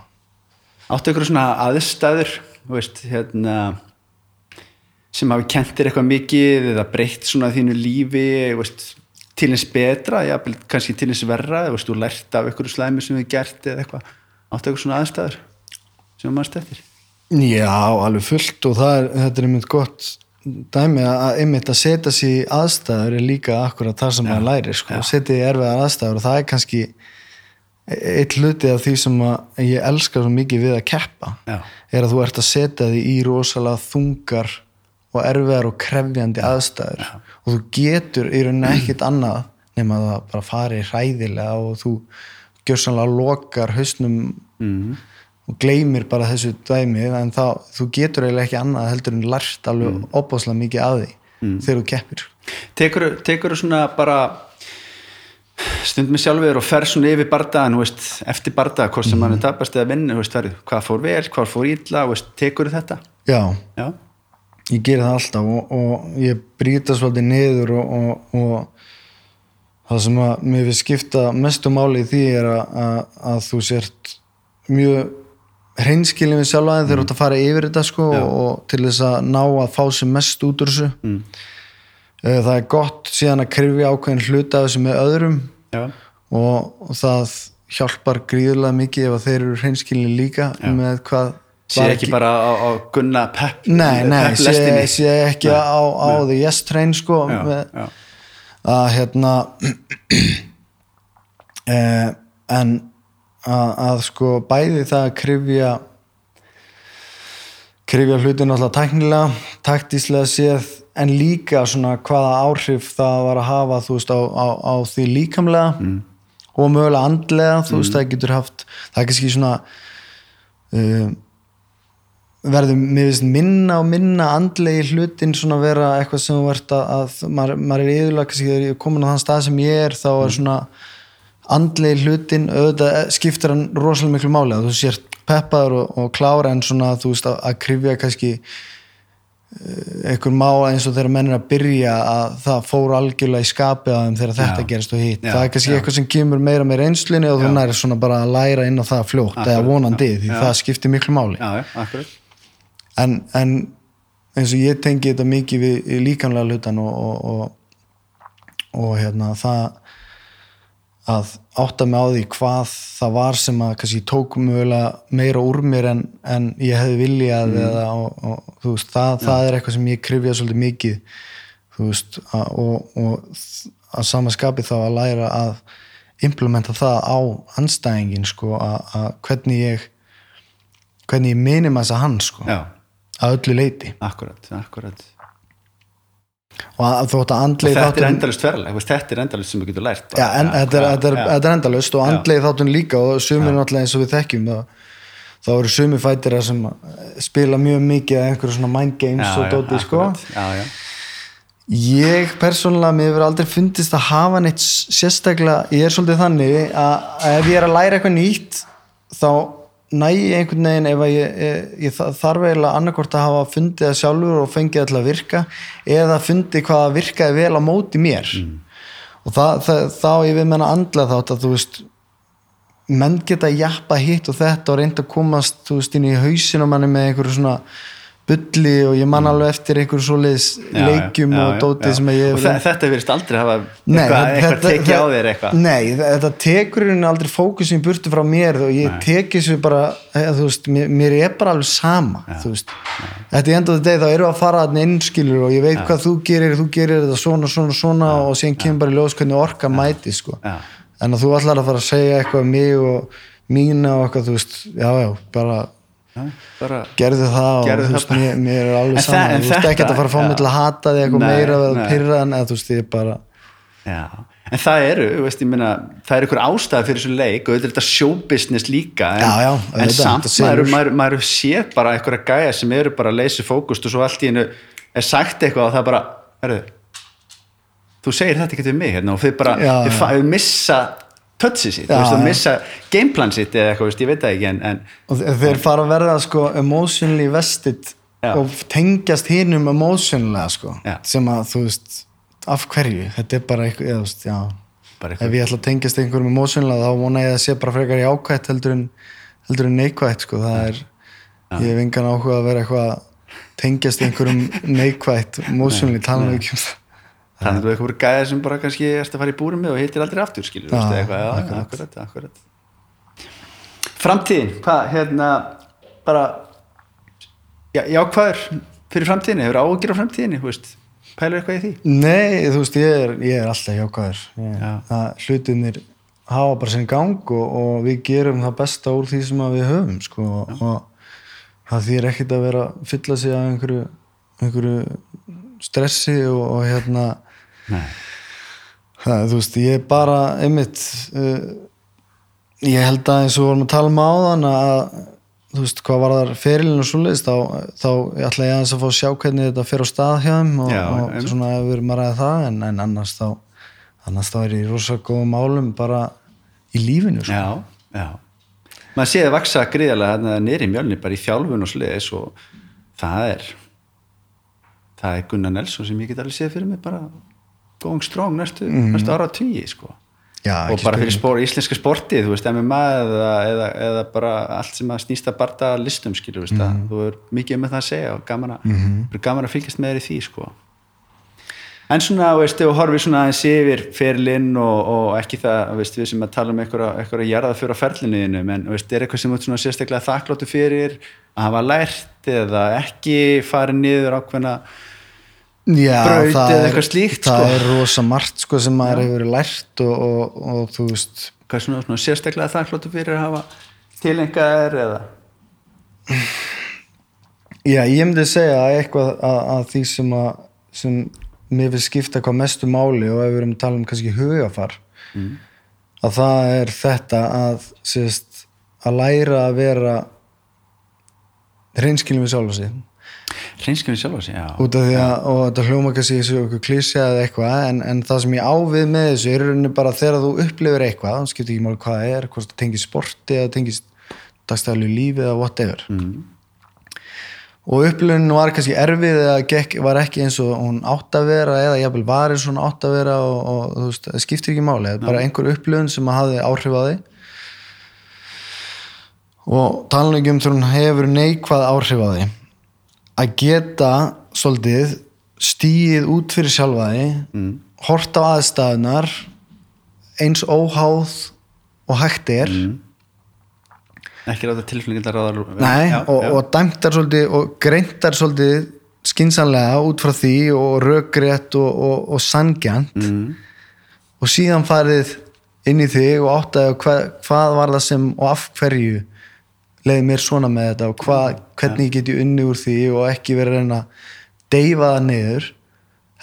Áttu ykkur svona aðstæður þú veist, hérna sem hafi kentir eitthvað mikið eða breytt svona þínu lífi veist, til eins betra já, kannski til eins verra þú veist, þú lært af ykkur slæmi sem við gert eða eitthvað áttu ykkur svona aðstæður sem maður stættir Já, alveg fullt og er, þetta er einmitt gott dæmi að einmitt að setja sér í aðstæður er líka akkurat það sem maður læri sko, já. setja í erfiðar aðstæður og það er kannski eitt hluti af því sem ég elska svo mikið við að keppa Já. er að þú ert að setja því í rosalega þungar og erfiðar og krefjandi aðstæður. Og þú getur í rauninni ekkit annað nema að það bara fari hræðilega og þú gjörsanlega lokar hausnum mm. og gleymir bara þessu dæmi en þá, þú getur eiginlega ekki annað heldur en lært alveg mm. opáslega mikið af því þegar þú keppir. Tekur, tekur svona bara stund með sjálfur og fer svona yfir bardaðan þú veist, eftir bardaða, hvort sem mm. mann er tapast eða vinn, þú hvað, fór vel, hvað fór ítla tekur þetta? Já, já, ég geri það alltaf og, og ég brýta svolítið niður og, og, og það sem að mér við skipta mestu máli í því er að, að, að þú sért mjög hreinskilin við sjálf aðeins þegar þú ert að fara yfir þetta sko Já. og til þess að ná að fá sem mest út úr þessu mm. Eh, það er gott síðan að krifja ákveðin hluta af þessu með öðrum já, og, það hjálpar gríðulega mikið ef að þeir eru hreinskilin líka með hvað sé var ekki bara á, á gunna pepp Nei, nei, sé, pepplestinni sé ekki Nei, á, á the yes train sko já, með, já, að hérna eh, en að, að sko bæði það að krifja krifja hlutin alltaf tæknilega taktíslega séð en líka svona hvaða áhrif það var að hafa þú veist á, á, á því líkamlega mm. og mögulega andlega þú veist það getur haft það er kannski svona uh, verður mér finnst minna og minna andlegi hlutin svona vera eitthvað sem ert að, að maður, maður er yfirlega kannski þegar ég er komin á þann stað sem ég er þá er svona andlegi hlutin auðvitað skiptir hann rosalega miklu máli að þú sért peppaður og, og klára en svona þú veist að, að krifja kannski eh, einhver má eins og þegar menn er að byrja að það fór algjörlega í skapið að þeim þegar þetta Já. gerist og hitt. Já, það er kannski já. eitthvað sem kemur meira með reynslinni og þú næri svona bara að læra inn á það fljótt eða vonandi því það skiptir miklu máli. Já, já, akkurat en, en eins og ég tengi þetta mikið við líkanlega hlutan og, og, og, og hérna það að átta mig á því hvað það var sem að kannski tók mögulega meira úr mér en, en ég hefði viljað eða, og, og, veist, það, það er eitthvað sem ég krifja svolítið mikið veist, að, og, og að sama skapi þá að læra að implementa það á anstæðingin sko, að, að hvernig ég hvernig ég minim þess að hann sko, já, að öllu leiti akkurat, akkurat. Og að, þótt að andlegi þetta er endalist ferðaleg, veist, þetta er endalist sem við getum lært bara. Já, en þetta er, þetta er, já, þetta er endalust og andlegi þáttun líka og sumir náttúrulega eins og við þekkjum þá, þá eru sumir fætir sem spila mjög mikið að einhverju svona mind games já, og dóti sko. já, já, ég persónulega, mér hefur aldrei fundist að hafa neitt sérstaklega ég er svolítið þannig að, að ef ég er að læra eitthvað nýtt þá næ einhvern veginn ef að ég, ég, ég þa- þarf eiginlega annarkvort að hafa fundið það sjálfur og fengið til að virka eða fundið hvað að virkaði vel á móti mér. Og það, það, þá ég við menna andla þátt að þú veist menn geta jappa hitt og þetta og reynda að komast þú veist inn í hausin og manni með einhverju svona bulli og ég man alveg eftir einhverju svoleiðis já, leikjum já, og já, dóti já. sem að ég og þe- þetta verðist aldrei hafa Nei, eitthvað, tekið á þér eitthvað. Nei, þetta tekur henni aldrei fókusin burtu frá mér og ég tek þessu bara þú veist, mér, mér er bara alveg sama þetta er endaðu deg þá við að fara þarna innskilur og ég veit hvað þú gerir þú gerir þetta svona, svona, svona og síðan kemur bara í ljós hvernig orka mæti sko. Já. en að þú ætlar að fara að segja eitthvað um mig og mína og eitthvað, þú veist, já, já, bara Já, bara gerðu það og Gerðu þú það veist, mér, mér er alveg þe- sama. en þú veist þetta- ekki að fara að fá mig til að hata þig eitthvað meira eða pyrra en eða þú veist, ég bara Já, en það eru, þú veist, ég meina, það er ykkur ástæða fyrir þessu leik og þetta er þetta showbusiness líka en, Já, já, en auðvitað, samt þetta maður, maður, maður sé bara einhverja gæja sem eru bara að leysi fókust og svo allt í hennu er sagt eitthvað og það bara, herru þú segir þetta ekki við mig hérna og þið bara, þið missa touchið sitt, Já, þú veist, já. þið missa gameplan sitt eða eitthvað, veist, ég veit það ekki en, en og þe- þeir fara að verða sko emotionally vested Já. og tengjast hinnum emotionally sko, Já. sem að þú veist af hverju, þetta er bara eitthvað eða, þú veist, já, bara ef ég ætla að tengjast einhverjum emotionally þá vona ég að sé bara frekar jákvætt heldur en, heldur en neikvætt sko, það er ég hef engan áhuga að vera eitthvað að tengjast einhverjum neikvætt emotionally, tala nú ekki um það þannig að þú eitthvað gæja sem bara kannski erst að fara í búrum með og hittir aldrei aftur skilur, Já, eitthvað, já, akkurat. akkurat, framtíðin, hvað, hérna bara já, jákvæður fyrir framtíðinni, hefur áhugir á veist pælur eitthvað í því? Nei, þú veist, ég er, ég er alltaf Já. það, hlutinir hafa bara sinn gang og, og við gerum það besta úr því sem við höfum sko, og það þýr ekkert að vera að fylla sig af einhverju einhverju stressi og, og hérna. Það, þú veist, ég er bara einmitt uh, ég held að eins og vorum að tala um áðan að þú veist, hvað var þar ferilin og svoleiðist þá, þá ætla ég aðeins að fá að sjá hvernig þetta fer á stað hjá þeim og, Já, og einmitt. svona ef við erum að ræða það en, en annars þá annars þá er ég í rosa góðum málum bara í lífinu sko. Já, já. Maður séði vaksa gríðarlega nýri mjölni bara í þjálfun og sliðis og það er það er Gunnar Nelson sem ég get alveg séð fyrir mig bara going strong næstu, næstu ára tugi sko. Já, og bara fyrir spór, íslenska sportið þú veist, MMA eða, eða, eða bara allt sem að snýsta barda listum skilur, veist, mm þú er mikið með það að segja og gaman að, mm gaman að fylgjast með þér í því sko. en svona, veist, við horfum svona aðeins yfir ferlinn og, og ekki það, veist, við sem að tala um einhverja, einhverja jarða fyrir á ferlinniðinu en veist, er eitthvað sem þú sérstaklega þakkláttu fyrir að hafa lært eða ekki farið niður ákveðna Já, braut það eða er- eitthvað slíkt, það sko. er rosa margt sko, sem maður hefur lært og, og, og þú veist. Hvað svona, svona sérstaklega þakkláttu fyrir að hafa tilengaðir eða? Já, ég myndi segja að eitthvað að, að því sem að sem mér finnst skipta hvað mestu máli og ef við erum að tala um kannski hugafar að það er þetta að sérst, að læra að vera hreinskilum við sjálf sig hreinskjöfum sjálfa sig, já. Út af því að, og þetta hljóma kannski þessu okkur klísja eða eitthvað en, en það sem ég ávið með þessu er í rauninni bara þegar þú upplifir eitthvað, það skiptir ekki máli hvað það er hvort það tengist sporti eða tengist dagstæðlu lífi eða whatever. Mm. og upplifin var kannski erfið eða gekk, var ekki eins og hún átt að vera eða jafnvel var eins og hún átt að vera og, og þú veist, það skiptir ekki máli það er bara einhver upplifin sem hafði áhrif á þig. Og um þegar hún hefur neikvað áhrif á þig að geta svolítið stíið út fyrir sjálfa þig mm. hort á aðstæðunar eins óháð og hægt er ekki ráða tilflingildar ráða Nei, já, og, já. og dæmtar svolítið og greintar svolítið skinsanlega út frá því og rökrétt og, og, og sangjant mm. og síðan farið inn í þig og áttaði hvað, hvað var það sem og af hverju leiði mér svona með þetta og hvað, hvernig get ég unni úr því og ekki verið að reyna að deyfa það niður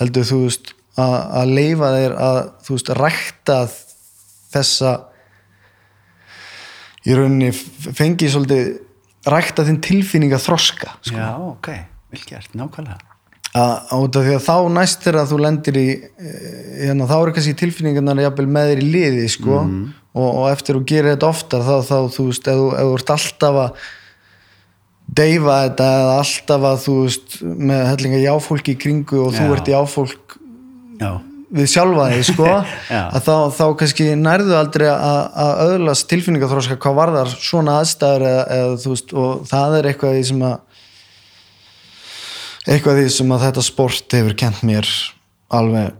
heldur þú veist að, að leifa þér að þú veist rækta þessa í rauninni fengi svolítið rækta þinn tilfinninga þroska sko. já, ok, vel gert, nákvæmlega. Að út af því að þá næst þegar þú lendir í eh, hérna, þá eru kannski tilfinningarnar jafnvel með þér í liði sko, og, og eftir þú gerir þetta oftar þá, þá þú veist, ef þú, þú ert alltaf að deyfa þetta eða alltaf að þú veist með hellinga jáfólki í kringu og þú Já. ert jáfólk já, við sjálfa þig sko að þá, þá kannski nærðu aldrei að, að öðlast tilfinningaþróska hvað varðar svona aðstæður eða, eða þú veist og það er eitthvað því sem að eitthvað því sem að þetta sport hefur kent mér alveg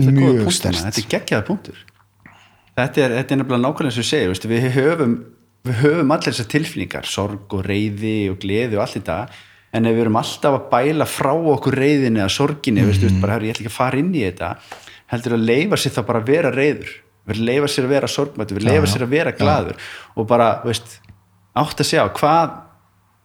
mjög sterkt þetta er geggjaða punktur þetta er, þetta er nefnilega nákvæmlega þú segir veistu, við höfum, við höfum allir þessar tilfinningar sorg og reyði og gleði og allt þetta en ef við erum alltaf að bæla frá okkur reyðinni eða sorginni, mm -hmm. bara, "Herru, ég ætla ekki að fara inn í þetta heldur að leifa sér þá bara að vera reyður við leifa sér að vera sorgmættur við leifa sér að vera glaður og bara, veist, átt að segja hvað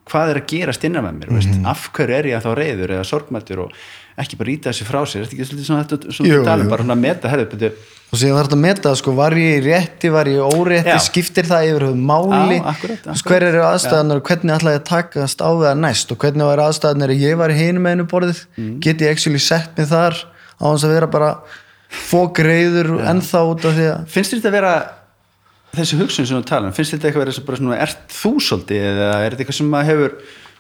hvað er að gerast innan með mér mm Mhm. af hverju er ég þá reyður eða sorgmættur og ekki bara íta þessi frá sér, þetta ekki svolítið svona, jú. bara svona að meta herðu, og síðan þarf þetta að meta sko, var ég rétti, var ég órétti Já. skiptir það yfir höfum máli Já, veist, akkúrat. hver eru aðstæðanar og hvernig ætla ég að takast á það næst og hvernig var aðstæðanar ef ég var í hinum einu borðið Mm. get ég actually sett mig þar á hans að vera bara fógreiður ennþá út af því að finnst þetta að vera þessi hugsun sem þú tala um, finnst þetta eitthvað að vera bara svona, ert þú svolítið eða er þetta eitthvað sem maður hefur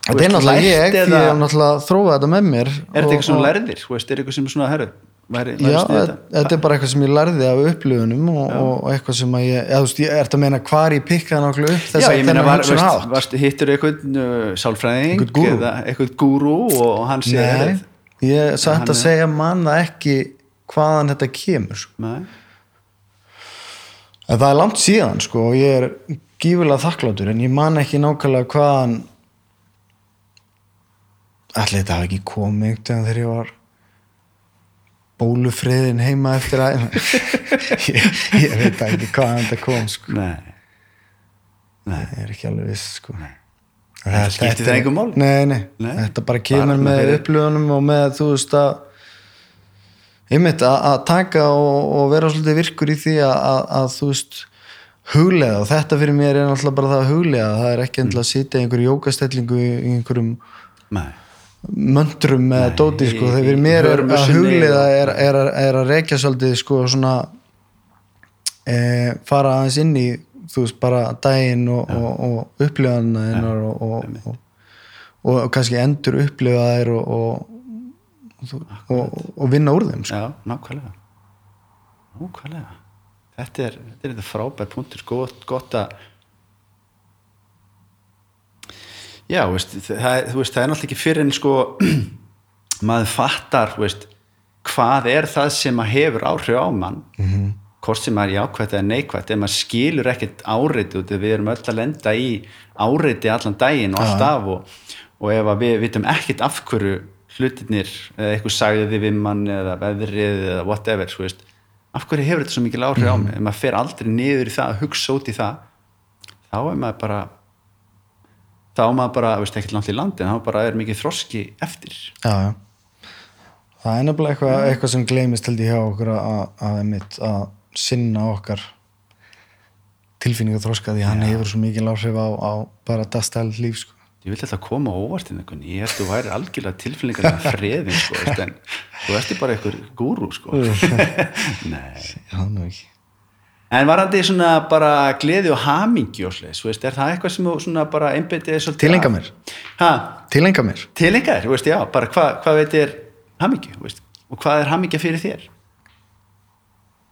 Þetta er náttúrulega ég, ég hef náttúrulega þróað þetta með mér er þetta eitthvað sem lærðir, er eitthvað sem svona, herru væri, væri Já, þetta, þetta er bara eitthvað sem ég lærði af upplifunum og, og eitthvað sem að ég, eða þú veist, ég ert að meina hvar ég pikkaði náttúrulega upp þess að þennan var, hátt? varst, hittur eitthvað uh, sálfræðing eða eitthvað gúrú og hann segir Nei, herru, ég er hann að er- segja mann það ekki hvaðan þetta kemur sko. nei, en það er langt síðan sko, og ég er gífulega þakklátur en ég man ekki nákvæmlega hvaðan allir þetta hafi ekki komið einhvern veginn þegar ég var bólufriðin heima eftir að ég, ég veit ekki hvaðan þetta kom sko. nei. Nei, ég er ekki alveg viss sko. það skiptir það einhver mál nei, nei, Nei, þetta bara kemur með upplöðunum og með þú veist að einmitt að, að taka og, og vera svolítið virkur í því að, þú veist huglega og þetta fyrir mér er náttúrulega bara það að huglega það er ekki endilega að sitja í einhverju jókastellingu í einhverjum nei, möndrum með dóti sko, þegar mér er að og- er, er, er að rekja svolítið sko svona e, fara aðeins inn í þú veist bara daginn og, og, og upplifana þennar og, og, og, og kannski endur upplifa þær og, og, og, og vinna úr þeim sko. já, nákvæmlega. Nákvæmlega. Þetta er, þetta er þetta frábær punktur sko, gott, gott að já, veist, það, veist, það er náttúrulega ekki fyrir en sko maður fattar veist, hvað er það sem að hefur áhrif á mann -hmm. hvort sem maður er jákvæmt eða neikvæmt ef maður skilur ekkert áreiti út við erum öll að lenda í áreiti allan daginn og alltaf og, og ef við vitum ekkert af hverju hlutinir, eða eitthvað sagði við mann eða veðrið eða whatever veist, af hverju hefur þetta svo mikil áhrif á mig? Ef maður fer aldrei niður í það að hugsa út í það þá er maður bara þá er maður bara, veist ekki langt í landi en þá bara er mikið þroski eftir já, já. það er nefnilega eitthvað, eitthvað sem gleymist held ég hjá okkur að, að, sinna okkar tilfinningu þroska því hann hefur svo mikil áhrif á, á bara dagstæl líf sko. ég vil þetta koma á óvart inn einhvern ég held að þú væri algjörlega tilfinningar með freðin sko, en þú ert bara einhver gúrú sko. nei já, nú ekki en varandi svona bara gleði og hamingi og slis, veist, er það eitthvað sem svona bara einbyttið svolítið Tileinkar að- mér. ha, tilenga mér. Tilengar, þú veist, já, bara hvað hva veit er hamingju, þú veist, og hvað er hamingja fyrir þér?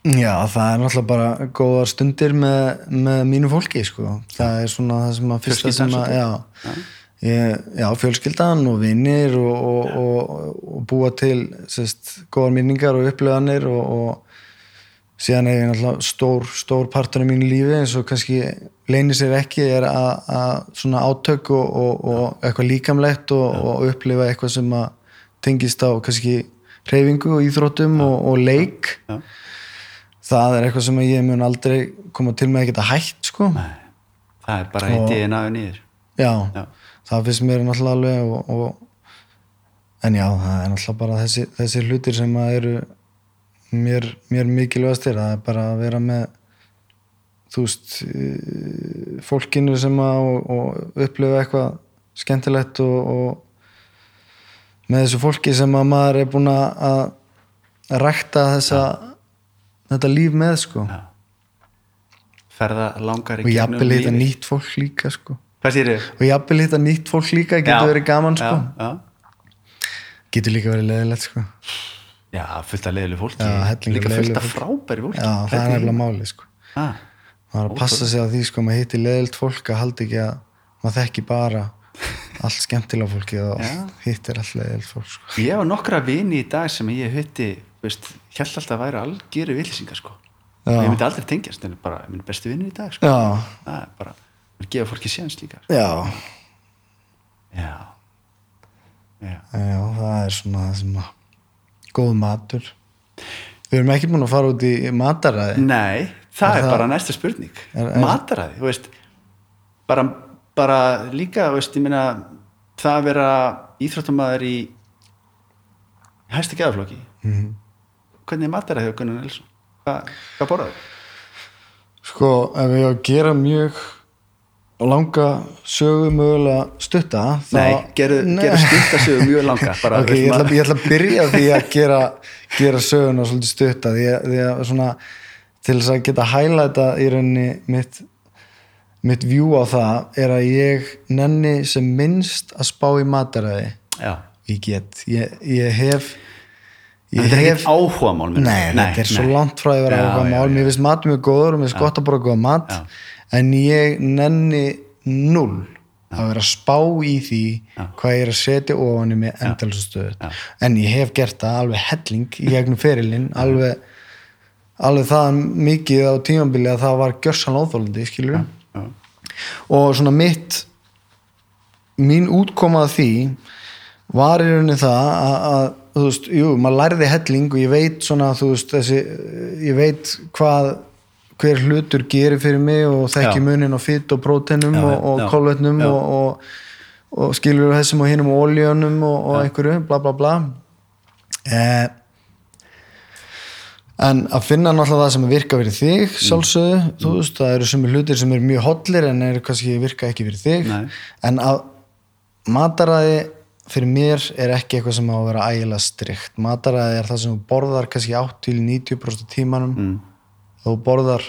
Já, það er náttúrulega bara góðar stundir með, með mínu fólki sko. það er svona það sem að fyrsta sem að, já, ég, já, fjölskyldan og vinnir og, og, og, og búa til sérst, góðar minningar og upplifanir og, og síðan er ég náttúrulega stór, stór partur af mínu lífi eins og kannski leynir sér ekki er að, að svona átök og, og, og eitthvað líkamlegt og, og upplifa eitthvað sem að tengist á kannski hreyfingu og íþróttum og, og leik. Já, það er eitthvað sem ég mun aldrei koma til með að geta hægt sko. nei, það er bara í Og- DNA-u niður. Já, Já. það finnst mér náttúrulega alveg og, og, en já, það er náttúrulega bara þessi, þessi hlutir sem að eru mér, mér mikilvægastir það er bara að vera með þú veist eh, fólkinu sem að og, og upplifa eitthvað skemmtilegt og, og með þessu fólki sem að maður er búin að rækta þessa þetta líf með sko já. ferða langar í og gegnum jafnvel hitta nýtt fólk líka sko. og jafnvel hitta nýtt fólk líka getur verið gaman sko. getur líka verið leðilegt sko. Já, fullt af leiðileg fólki líka fullt af frábæri fólki já, það er nefnilega máli sko. ah, maður er að passa sig á því sko, maður hitti leðilt fólk að halda ekki að maður þekki bara allt skemmtilega fólki og hittir allt leðilt fólk sko. ég var nokkra vini í dag sem ég veist, held alltaf að væri algjöru villisingar sko. Já. ég myndi aldrei tengjast en bara minn bestu vinnir í dag sko. það er bara, að gefa fólki séns líka sko. já, já já, já það er svona það sem að góð matur. Við erum ekki búin að fara út í mataræði. Nei, það Er er, það- bara næsta spurning. Er- er- mataræði, þú veist bara, bara líka, veist, meina það að vera íþróttumæður í hæsta geðaflokki Mhm. hvernig er mataræði hjá Gunnar Nilsson hvað, hvað borðaðu? Sko, ef ég á að gera mjög langa sögu mögulega stutta þá... Nei, geru, geru stuttasögu mjög langa bara, ok, við ég ætla, ég ætla að byrja því að gera, gera söguna svolítið stutta því að, því að svona til þess að geta hælæta í rauninni mitt mitt vjú á það er að ég nenni sem minnst að spá í mataræði ég get, ég, ég hef ég þetta er hef ekkert áhuga mál Nei, þetta er svo langt frá að vera áhuga mál, mér finnst mat mjög góður og mér finnst gott að borða góða mat. Já. En ég nenni null að vera að spá í því hvað ég er að setja ofan í mig endalsastöðu Já. en ég hef gert það alveg helling í gegnum ferilinn alveg, alveg það mikið á tímambili að það var gjörsan óþólandi, skilur já, og svona mitt mín útkomað því var í rauninni það að, að þú veist, jú, maður lærði helling og ég veit svona, þú veist, þessi ég veit hvað hver hlutur gerir fyrir mig og þekki munin og fytt og prótenum og, og já. og, og, og skilur þessum og hinum ólíunum og, og einhverju, bla bla bla. Eh, en að finna náttúrulega það sem virka fyrir þig sjálfsögðu, þú veist, það eru sumir hlutir sem eru mjög hollir en eru kannski virka ekki fyrir þig. Nei. en að mataræði fyrir mér er ekki eitthvað sem á að vera ægilega strikt. Mataræði er það sem borðar kannski 8-90% af tímanum. Mm. Þú borðar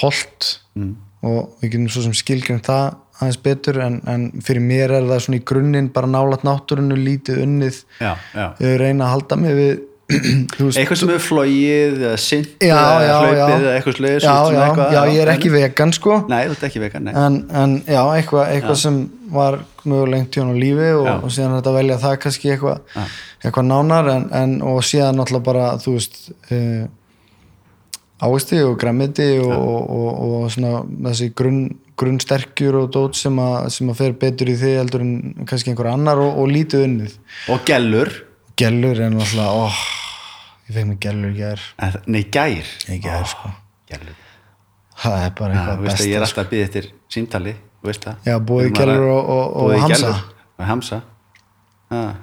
holt Mm. og við getum svo sem skilgjörn það aðeins betur en, en fyrir mér er það svona í grunninn bara nálat náttúrunu lítið unnið já, já reyna að halda mig við eitthvað sem hefur flóið eða sint já, eða já, hlaupið já. eða eitthvað sliðis já, já, já, ég er ekki vegan sko nei, þú ert ekki vegan, nei en, en já, eitthvað, eitthvað sem var mjög lengt í hann á lífi og, Já. og síðan er þetta að velja það kannski eitthvað, Já. eitthvað nánar en, en, og síðan náttúrulega bara þú veist uh, ávisti og græmiti og, og, og, og svona þessi grunn, grunnsterkjur og dót sem, að, sem að fer betur í því heldur en kannski einhver annar og, og lítið unnið. Og gellur? Gellur er náttúrulega oh, ég fekk mig gellur gær. Nei, gær? Í gær sko. Gellur. Það er bara eitthvað að ég er besta alltaf að byggja eftir símtali veist það? Já, að Gellur og- og- og boðið Hamsa. Gellur. Og Hamsa Já,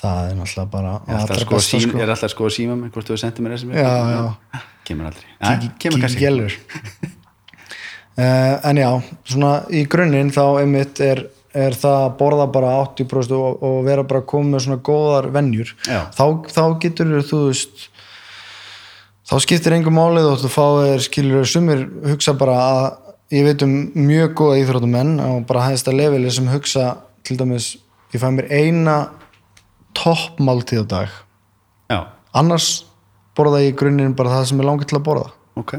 það er náttúrulega bara er alltaf að skoða besta, sím- sko. er alltaf að skoða síma mig hvort þú sendir mér þessi Já, já. kemur aldrei Kíkir- kemur kannski uh, en já, svona í grunninn þá einmitt er, er það að borða bara 80% og, og vera bara að koma með svona góðar venjur Já. þá, þá getur þú veist þá skiptir engum málið og þú fáir skilur sumir hugsa bara að ég veit um mjög góða íþróttumenn og bara hæðist að leveli sem hugsa til dæmis, ég fæ mér eina toppmáltíð á dag já, annars borða ég í grunninn bara það sem er langið til að borða ok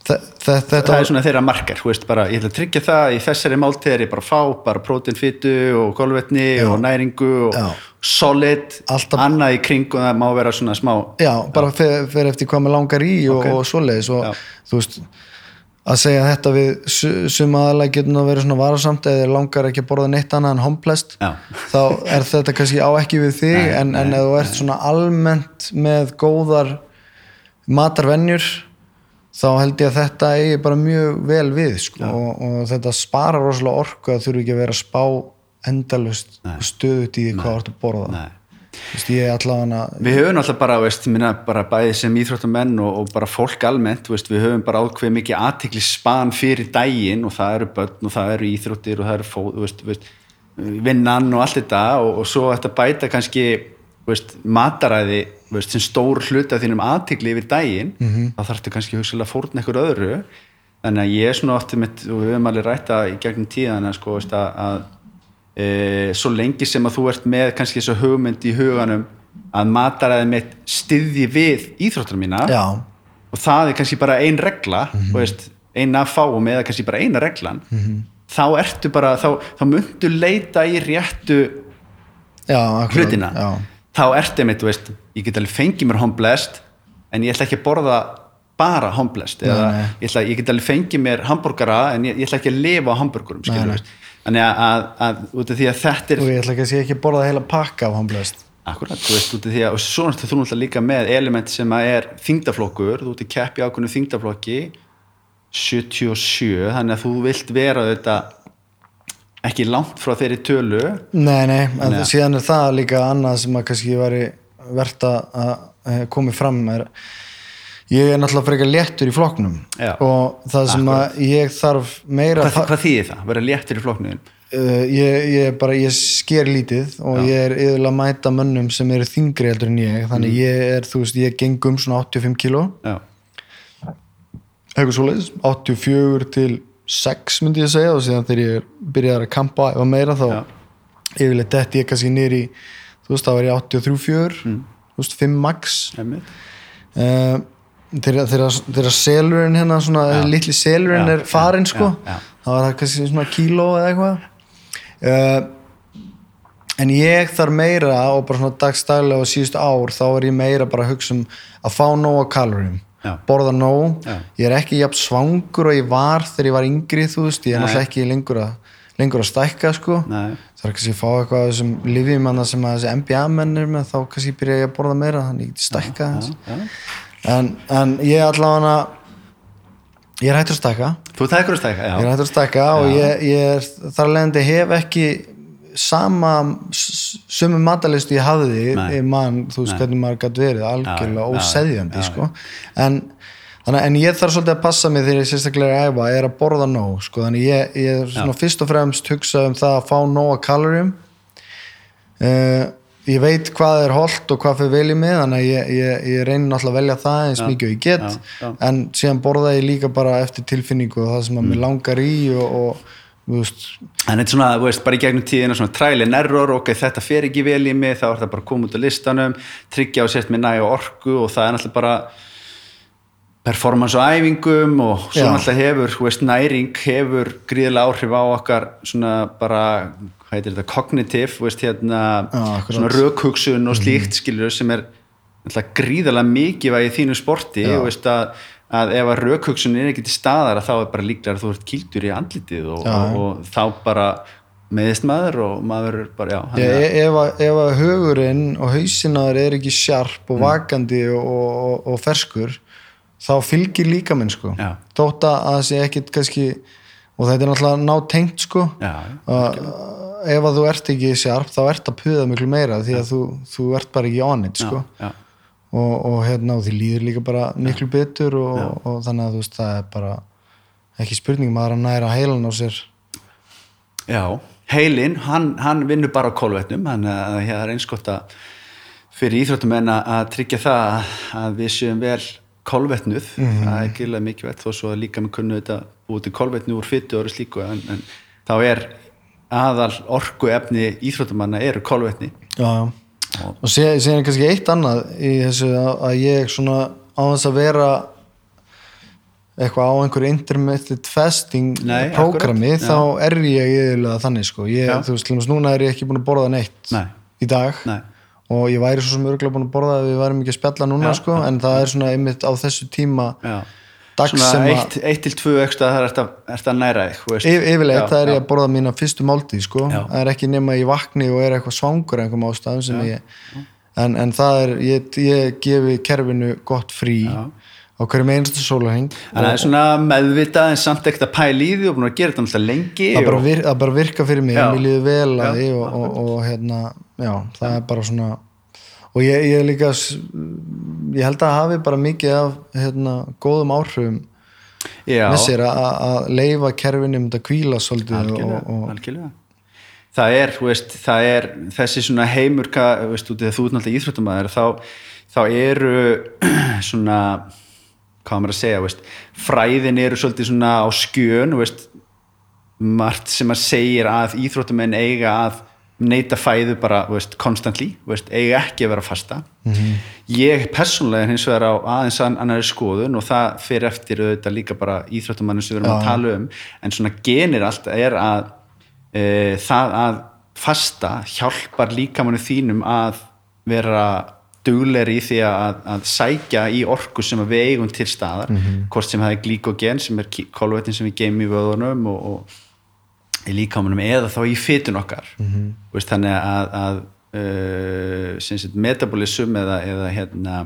þe, þetta það er svona þeirra markar, þú veist, bara ég ætla að tryggja það í þessari máltíð er ég bara að fá bara prótein, fytu og kolvetni og næringu og Já. solid Alltaf- annað í kring og það má vera svona smá já, bara fer, fer eftir hvað maður langar í og, Ok. og svoleiðis og Já. þú veist að segja þetta við su- sum aðalega getur nú að vera svona varasamt eða langar ekki að borða neitt annað en homplest Já. þá er þetta kannski á ekki við þig Nei, en, en ef þú ert svona almennt með góðar matarvenjur þá held ég að þetta eigi bara mjög vel við sko, og, og þetta sparar rosalega orku að þurfi ekki að vera að spá endalust stöðut í því hvað þú ert að borða. Nei. Ég allavega Við höfum alltaf bara, veist, minna, bara bæði sem íþróttamenn og, og bara fólk almennt, veist, við höfum bara ákveð mikið aðtikli span fyrir daginn og það eru börn og það eru íþróttir og það eru fó, veist, veist, vinnan og allt þetta og, og svo þetta bæta kannski veist, mataræði veist, sem stór hluti af þínum aðtikli yfir daginn, -hmm. þá þarftu kannski hugsalega fórn eitthvað öðru þannig að ég er svona oft mitt, og við höfum alveg rætta í gegnum tíðan að, sko, veist, að, að e, svo lengi sem að þú ert með kannski þessu hugmynd í huganum að mataræði mitt styðji við íþróttur mína já, og það er kannski bara ein regla mm veist, ein af fáum eða kannski bara eina reglan þá ertu bara, þá, þá myndu leita í réttu já, hlutina. Já, þá ertu mitt, veist, ég get alveg fengið mér homblest en ég ætla ekki að borða bara homblest eða nei. ég, ætla, ég get alveg fengið mér hambúrgara en ég, ég ætla ekki að lifa á hambúrgurum Nei, nei. Þannig að, að, að út af því að þetta er og ég ætla ekki að sé ekki borða heila pakka af homblest Akkurat, þú veist, út af því að og svo er þú náttúrulega líka með element sem að er þingdaflokkur, þú ert í keppi ákveðnu þingdaflokki 77, þannig að þú vilt vera þetta ekki langt frá þeirri tölu. Nei, nei, en að- síðan er það líka annað sem að kannski væri verðt að að komi fram er ég er náttúrulega frekar léttur í flokknum Já. og það sem að ég þarf meira hvað, hvað þýðir það? Vera léttir í flokknuðin? uh, ég, ég bara, ég sker lítið og ég er yfirlega að mæta mönnum sem eru þingri heldur en ég þannig ég er, þú veist, ég geng um svona 85 kíló Já, eitthvað svoleiðis, 84 til 6 myndi ég segja og síðan þegar ég byrjaði að kampa eða meira þá Já. yfirlega detti ég kannski nýri þú veist, þá var ég 83 4 Mm. þú veist, 5 max einmitt. uh, þegar selurinn hérna svona, Já. litli selurinn Já, er farin já, sko, þá var það kannski svona kíló eða eitthvað. Uh, en ég þarf meira og bara svona dagstælega og síðustu ár þá er ég meira bara að hugsa um að fá nóg af kalorum Já. borða nóg, ég er ekki jafn svangur og ég var þegar ég var yngri þú veist, ég er náttúrulega ekki lengur að lengur að stækka sko. Nei, er kannski að fá eitthvað af þessum livjumanna sem að þessi NBA menn er með þá kannski byrja ég að borða meira þannig ég geti stækka en, en ég allavega ég er hættur að stækka. Þú tækur að stækka, ég er já. hættur að stækka og ég, ég er, þar að leiðandi hef ekki sama sömu matalist ég hafði í mann, þú veist hvernig maður gæti verið algjörlega Já, já, óseðjandi já, sko. en, þannig, en ég þarf svolítið að passa mig þegar ég sérstaklega er að æfa er að borða nóg sko. þannig ég, ég er svona fyrst og fremst hugsa um það að fá nóg að kalorum uh, ég veit hvað er holdt og hvað fyrir vel í mig þannig að ég, ég, ég reynir náttúrulega að velja það eins mikið og ég get já, já. en síðan borða ég líka bara eftir tilfinningu og það sem að Mm. mér langar í og, og þetta er svona, veist, bara í gegnum tíðina svona trial and error, ok, þetta fer ekki vel í mig, þá er það bara að koma út á listanum, tryggja og sért með næg og orku og það er náttúrulega bara performance á æfingum og svo Já. náttúrulega hefur, veist, næring hefur gríðilega áhrif á okkar svona bara, heitir þetta, veist, hérna, Já, svona rökhugsun og slíkt, skilur, sem er gríðilega mikið í þínu sporti, Já. þú veist, að að ef að rökhugsun er ekki til staðar að þá er bara líklega að þú ert kýldur í andlitið og, Já. og, og þá bara meðist maður og maður er bara, já, er ef, að, ef að hugurinn og hausinaður er ekki sjarp Mm. og vakandi og, og, og ferskur þá fylgir líka minn sko Já. þótt að það sé ekkit kannski og þetta er náttúrulega ná tengt sko. Já, að ef að þú ert ekki sjarp þá ert að puða miklu meira því að þú, þú ert bara ekki on it sko. já, og, og hérna og því líður líka bara miklu betur og, og þannig að þú veist það er bara ekki spurning maður að næra heilan á sér. Já heilin, hann, hann vinnur bara á kolvetnum þannig að það er eins gott að fyrir íþróttum en að tryggja það að- við séum vel kolvetnuð, Mhm. það er gílega mikilvægt þó svo að líka með kunnu þetta búið til kolvetnu úr fyttu og öru slíku en, en þá er aðal orku efni íþróttumanna eru kolvetni já, já. og sé- síðan er kannski eitt annað í þessu að, að ég svona á þess að vera eitthvað á einhverju intermittent fasting Nei, prógrami akkurat, þá er ég yfirlega þannig sko ég, þú veist, til dæmis núna er ég ekki búin að borða neitt Nei. í dag Nei. og ég væri svo sem örgulega búin að borða ef við værum ekki að spjalla núna Já, sko, en það er svona einmitt á þessu tíma já. Eitt, eitt til tvö ekstra það er þetta, næra yfirleitt það er já. ég að borða mína fyrstu máltíð sko. Það er ekki nema ég vakni og er eitthvað svangur einhverjum sem ég en, en það er, ég, ég gefi kerfinu gott frí Já. á hverjum einstu að það er svona meðvitað en samt ekkert að pæla í því og búin að gera þetta náttúrulega lengi það bara, vir, bara virka fyrir mig Já. mér líður vel að því og, og, og, hérna, já, það er bara svona og ég, ég líka ég held að hafi bara mikið af hérna, góðum áhrifum með sér að, að leifa kerfinu um þetta kvíla svolítið algjörlega, og, og, algjörlega. Það er, veist, það er þessi svona heimur, veist, út í það þú ert náttúrulega íþróttumæður, þá, þá eru svona, hvað maður að segja, veist, fræðin eru svolítið svona á skjön, margt sem að segir að íþróttumenn eiga að neyta fæðu bara, veist, constantly, veist, eiga ekki að vera fasta. Ég persónlega er hins vegar á aðeins ann- annari skoðun og það fyrir eftir auðvitað líka bara íþróttumannu sem við erum að tala um, en svona genir allt er að e, það að fasta hjálpar líkamannu þínum að vera dugleiri í því að, að sækja í orku sem við eigum til staðar. Hvort sem það er glíkogen sem er kolvettin sem við geymum í vöðunum og, og í líkamanum eða þá í fytun okkar Mhm. veist, þannig að, að uh, metabolism eða, eða hérna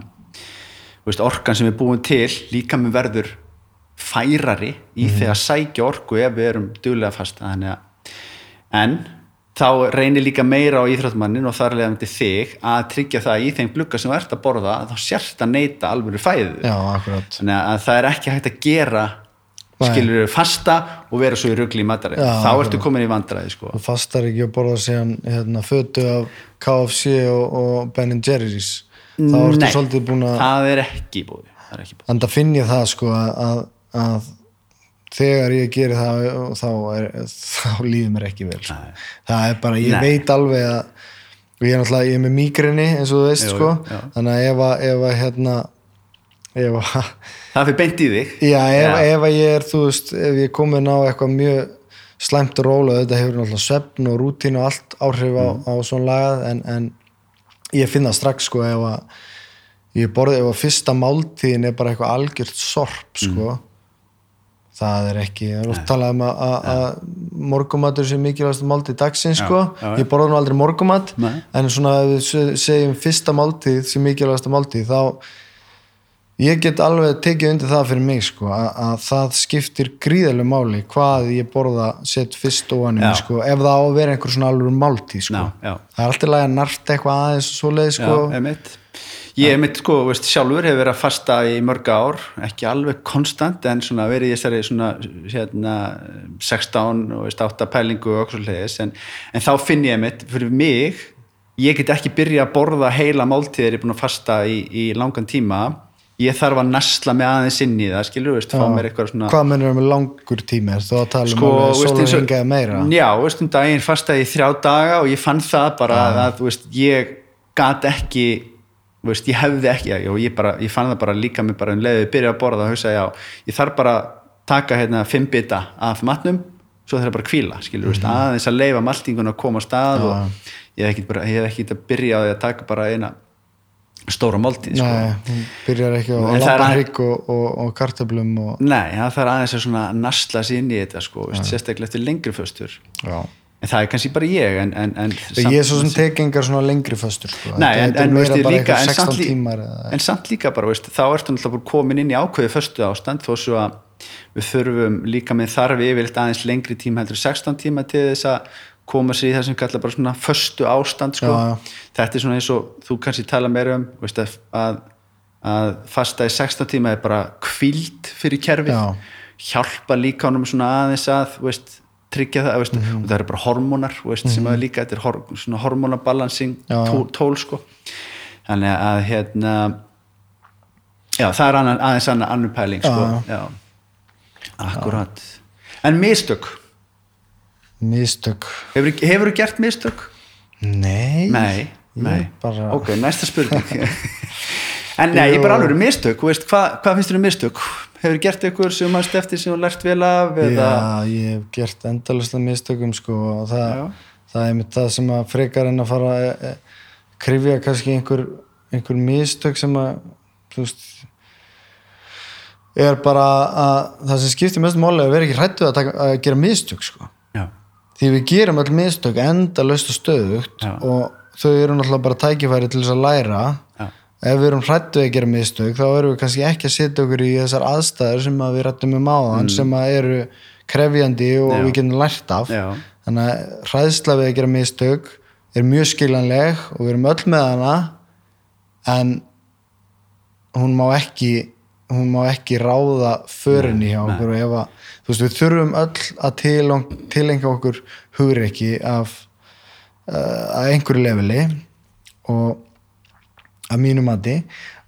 veist, orkan sem við búum til líkamann verður færari í Mhm. því að sækja orku ef við erum duglega fasta þannig að en þá reynir líka meira á íþróttmannin og þar leðandi þig að tryggja það að í þeim glugga sem þú ert að borða þá sérst að neyta alveg fæðu já, þannig að það er ekki hægt að gera. Skilur fasta og vera svo í rugli í mataræði Já, þá ertu komin í vandræði sko. og fastar ekki að borða síðan hérna, fötu af KFC og, og Ben Jerry's þá ertu svolítið búin að það er ekki búið en það finn ég það sko að, að, að þegar ég geri það þá, er, þá líður mér ekki vel sko. það er bara, ég Nei. veit alveg að og ég er náttúrulega, ég er með mýgrinni eins og þú veist Jú, sko já. þannig að ef að, ef að hérna ef að það fyrir beint í þig Já, ef, ef ég er, þú veist, ef ég er komin á eitthvað mjög slæmt og róla, þetta hefur náttúrulega svefn og rútín og allt áhrif á, Mm. á svona lagað, en, en ég finn það strax, sko, ef að ég borði, ef að fyrsta máltíðin er bara eitthvað algjört sorp, sko Mm. það er ekki, það er oft talað um að, morgumatur sé mikilvægast máltíð dagsins, sko, já, já. ég borði nú aldrei morgumat, Nei. en svona ef við se- segjum fyrsta máltíð sem mikilvægast máltíð, þá ég get alveg tekið undir það fyrir mig sko, að, að það skiptir gríðarlega máli hvað ég borða sett fyrst og Já. annum sko, ef það á að vera einhver svona alveg máltíð sko. Það er alltaf lega nart eitthvað aðeins og svoleið sko. Já. Ég einmitt, sko, veist, sjálfur hefur verið að fasta í mörg ár, ekki alveg konstant, en svona verið í þessari svona, hérna, 16 og veist, 8 pælingu og okkur hliðis, en, en þá finn ég einmitt, fyrir mig, ég get ekki byrja að borða heila máltíðir, ég er búin að fasta í, í langan tíma, ég þarf að nasla mig aðeins inn í það, skilur, veist, fá mér eitthvað svona... hvað mennur með langur tími? Að tala Sko, um sólarhringa eða meira? Já, veist um daginn fastaði í þrjá daga og ég fann það bara að, að veist, ég gat ekki veist, ég hefði ekki já, ég, bara, ég fann það bara líka mig bara um leiðið byrja að borða og hugsa já, ég þarf bara að taka hérna fimm bita af matnum svo þarf ég bara að kvíla, skilur, mm Mhm. aðeins að leifa maltingun að koma á stað og ég hef ekki, bara, ég hef ekki að byrja á því að taka bara eina stóra máltíð sko. Hún byrjar ekki á er lampanrygg og, og, og kartöflum og, Nei, það þarf aðeins að svona nasla sér inn í þetta sko, sérstaklega eftir lengri föstur já. en það er kannski bara ég en, en, en ég er svo sem tek engar svona lengri föstur sko. Nei, en, er líka, einhver en, 16 samt tímar en samt líka bara veist, þá ertu náttúrulega komin inn í ákveði föstu ástand þó svo að við þurfum líka með þarfi yfirleitt aðeins lengri tíma heldur en 16 tíma til þess að koma sér í það sem kalla bara svona föstu ástand sko. Já, já. þetta er svona eins og þú kannski tala meira um veist, að, að, fasta í 16 tíma er bara kvíld fyrir kerfið Já. hjálpa líka honum svona aðeins að veist, tryggja það veist, Mhm. og það eru bara hormónar veist, sem að líka, þetta er hor, svona hormónabalansing Já. tól, tól sko þannig að hérna já það er annan, aðeins annan, annan pæling sko já, akkurat en mistök, mistök hefur, hefur gert mistök? nei, nei, nei. Bara- ok, næsta spurning en nei, ég bara alveg mistök þú veist, hvað, hvað finnst þér um mistök? hefur gert ykkur sem maður eftir sem þú lært vel af eða, já, ég hef gert endalista mistökum sko, og það, það er mitt það sem að frekar en að fara að e, krifja kannski einhver, einhver mistök sem að þú veist er bara að það sem skiptir mest máli er að vera ekki hrættu að, taka, að gera mistök sko. Því við gerum öll mistök endalaust og stöðugt Já. og þau eru náttúrulega bara tækifæri til þess að læra já, ef við erum hrættu að gera mistök þá erum við kannski ekki að setja okkur í þessar aðstæður sem að við rættum um áðan sem að eru krefjandi og Mm. Já. við getum lært af já, þannig að hræðsla við að gera mistök er mjög skiljanleg og við erum öll með hana en hún má ekki hún má ekki ráða förinni hjá okkur og ef að þú veist við þurfum öll að tileng, tilengja okkur hugreiki af uh, að einhverju leveli og að mínu mati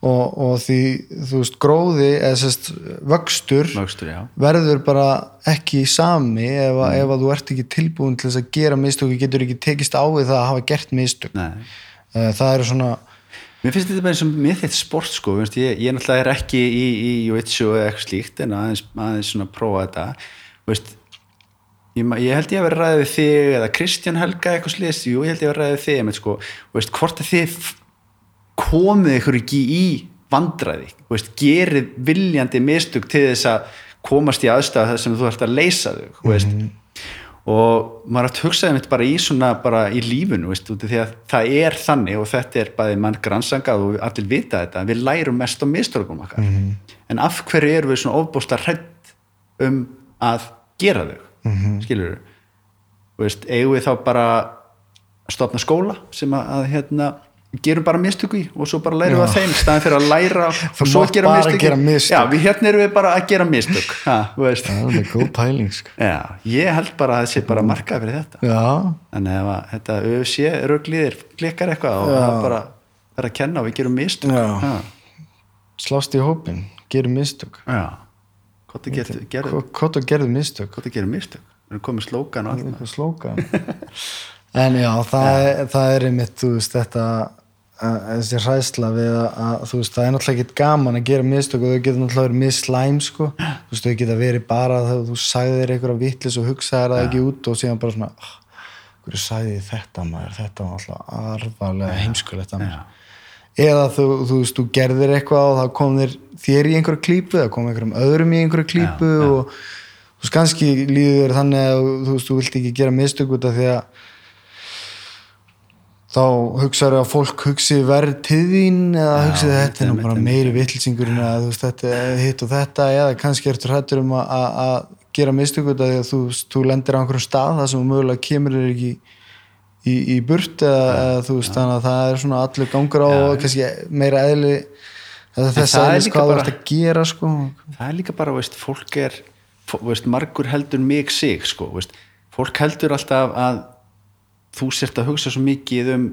og, og því þú veist gróði eða sérst vöxtur vöxtur, verður bara ekki sami ef, að ef að þú ert ekki tilbúin til þess að gera mistök og getur ekki tekist á við það að hafa gert mistök. Nei. Eh, það eru svona Mér finnst þetta bara eins og með þitt sport sko, veist, ég, ég náttúrulega er ekki í, í jiu-jitsu eða eitthvað slíkt en aðeins, aðeins svona prófa þetta. Veist, ég, ég held ég að vera ræðið við þig eða Kristján Helga eitthvað slíkt, jú ég held ég að vera ræðið við þig einmitt, sko, veist, hvort að þið komið ykkur ekki í vandræði, veist, gerið viljandi mistök til þess að komast í aðstæða þar sem þú ert að leysa þau, veist og maður átt hugsaði mitt bara í svona bara í lífunu, veist, því að það er þannig og þetta er bæði mann grannsangað og allir vita þetta, við lærum mest á mistökum okkar, en af hverju erum við svona ofbústa hrætt um að gera þau? Mm skilur veist, eigum við þá bara að stopna skóla sem að, að hérna gerum bara mistöku í og svo bara lærum við að þeim staðan fyrir að læra og svo gera mistök gera mistök. já, við hérna erum við bara að gera mistök ha, það er góð pæling sko. Já, ég held bara að það sé bara markað fyrir þetta. já, Þannig ef að þetta UFC rögliðir klikkar eitthvað og það bara er að kenna og við gerum mistök. Slást í hópin gerum mistök. Hvort að gerðu, gerðu mistök hvort að gerum mistök. Við erum komið slókan og allt. slókan en já, það, Er, það er einmitt þú veist þetta þessi hræðsla við að, að þú veist, það er náttúrulega ekkert gaman að gera mistök og þau geta náttúrulega verið misslæm sko. þú veist, þau geta verið bara þegar þú sagði þér einhverja vitlis og hugsaðir það ekki út og síðan bara svona "Ah, hverju ég þetta maður, þetta var alltaf arfalega heimskulegt að mér eða þú, þú veist, þú gerðir eitthvað og það kom þér, þér í einhverju klípu það kom einhverjum öðrum í einhverju klípu já. og þú veist, kannski líður þannig að þú veist, þú vilt ekki gera mistök út af því að þá hugsaður að fólk hugsi verð til þín eða hugsi þetta er nú bara meiri vittlsingurinn eða þú veist þetta er hitt og þetta eða kannski ertu hrættur um að- að að gera mistökut að að þú, þú lendir á einhverjum stað þar sem mögulega kemur þér ekki í, í burt eða, eða þú veist þannig að það er svona allur gangur á og kannski meira eðli þess það er aðeins hvað þú ert að gera sko. Það er líka bara, veist, fólk er veist, margur heldur mig sig sko, veist, fólk heldur alltaf að þú sért að hugsa svo mikið um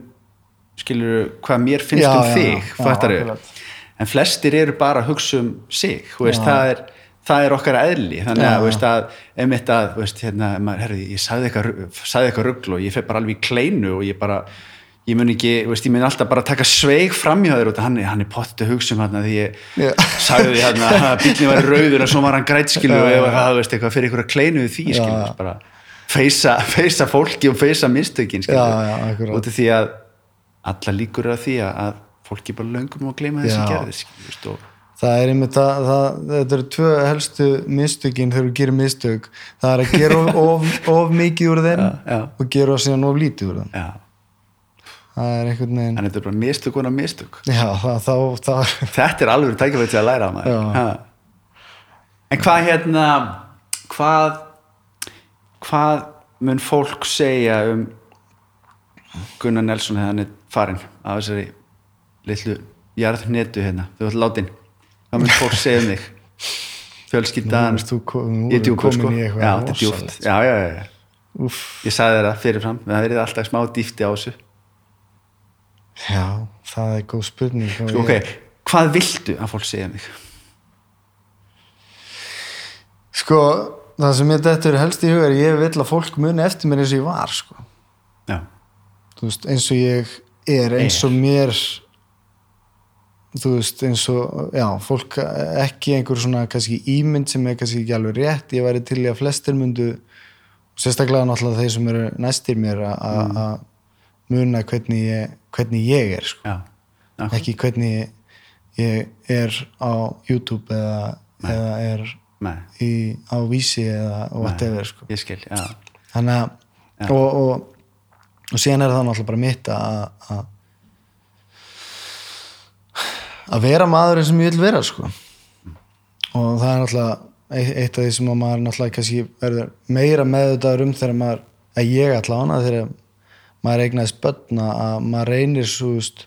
skilur hvað mér finnst Já, um já, þig já, fattaru? akkurat. en flestir eru bara að hugsa um sig veist, það, er, það er okkar eðli þannig að, veist, að einmitt að veist, hérna, maður, herri, ég sagði eitthvað, ru- sagði eitthvað rugl og ég fer bara alveg í kleinu og ég bara ég mun ekki, veist, ég mun alltaf bara taka sveig framhjá þér og hann, er- hann er pottu að hugsa um hann því ég Já. sagði því hérna að bílni var rauður og svo var hann grætskilu og ef það veist eitthvað fyrir ykkur að kleinu við því skilu, Já. bara feysa, feysa fólki og feysa mistökin út af því að alla líkur að því að, að fólki bara löngum og gleyma gerði skilu, veist, og Það er einmitt að, það, þetta eru tvö helstu mistökin þegar þú gerir mistök. Það er að gera of, of, of mikið úr þeim Já, já. og gera síðan of lítið úr þeim. Já, það er einhvern veginn þannig að þetta er bara mistök og mistök. Já, það, þá, þá, þetta er alveg tækifæri til að læra en hvað hérna hvað hvað mun fólk segja um Gunnar Nelson er farinn af þessari litlu jarðnetu hérna, þú ert látin. Hvað mun fólk segja um þig? Ég erum við djúpur sko. í já, þetta er rosalegt. já, já, já, ég sagði þér það fyrirfram. Það verið alltaf smá dýfti á þessu. Já, það er góð spurning sko, ég- ok, hvað viltu að fólk segja um þig? Sko, það sem ég er helst í huga er ég vil að fólk muni eftir mér eins og ég var sko. veist, eins og ég er eins og mér þú veist, eins og já, fólk ekki einhver svona kannski ímynd sem er kannski ekki alveg rétt. Ég væri til í að flestir myndu sérstaklega náttúrulega þeir sem eru næstir mér að muna hvernig ég, hvernig ég er sko. ekki hvernig ég er á YouTube eða, eða er í, á vísi eða whatever sko. ég skil, já. Þannig að og, og, og síðan er það náttúrulega bara mitt að að- að vera maðurinn sem ég vil vera sko. Og það er náttúrulega eitt af því sem að maður náttúrulega kannski verður meira meðutaður um þegar maður að ég ætla hana þegar maður eignaðist börna að maður reynir svo veist,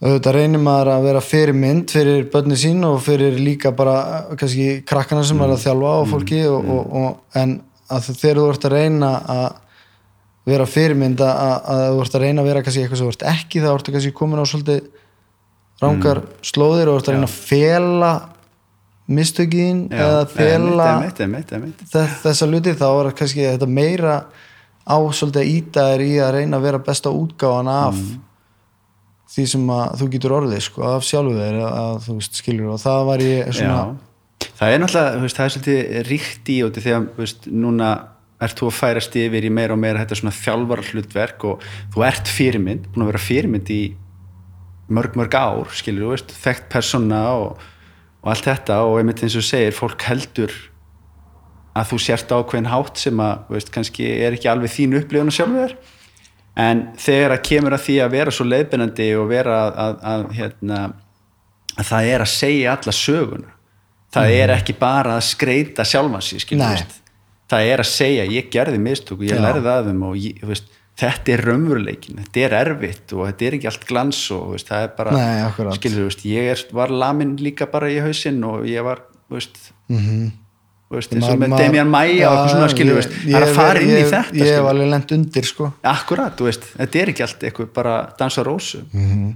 auðvitað reynir maður að vera fyrir mynd fyrir börni sín og fyrir líka bara kannski krakkana sem er að þjálfa og fólki og, og, og, en að þegar þú ert að reyna að vera fyrirmynd að, að, að þú ert að reyna að vera kannski eitthvað sem þú ert ekki þá ertu kannski komin á svolítið rángar slóðir og ert að reyna að fela mistökin Já, eða fela þessa luti þá er kannski þetta meira á svolítið er í að reyna að vera besta útgáfan af Mm. Því sem að þú getur orðið sko, af sjálfu þeir að þú veist skilur og það var ég svona Já, það er náttúrulega, veist, það er svolítið ríkt í og þegar, veist, núna ert þú að færast yfir í meira og meira þetta svona þjálfara hlutverk og þú ert fyrirmynd, búin að vera fyrirmynd í mörg, mörg ár, skilur, þú veist, þekkt persóna og, og allt þetta og einmitt eins og segir, fólk heldur að þú sért ákveðin hátt sem að, veist, kannski er ekki alveg þín upplifun að sjálfu þér en þegar að kemur að því að vera svo leiðbennandi og vera að, að, að hérna, að það er að segja alla söguna það er ekki bara að skreita sjálfan sig skilur, Nei. þú veist. það er að segja ég gerði mistök og ég lærði að þeim og ég, veist, þetta er raunveruleikin þetta er erfitt og þetta er ekki allt glans og veist, það er bara Nei, skilur, veist, ég er, var lamin líka bara í hausinn og ég var veist, mm þú veist eins og með Damian Maia og eitthvað svona skilur, það er að fara inn í þetta ég hef alveg lent undir sko. Akkurat, þú veist, þetta er ekki allt eitthvað bara dansa rósu. Mhm.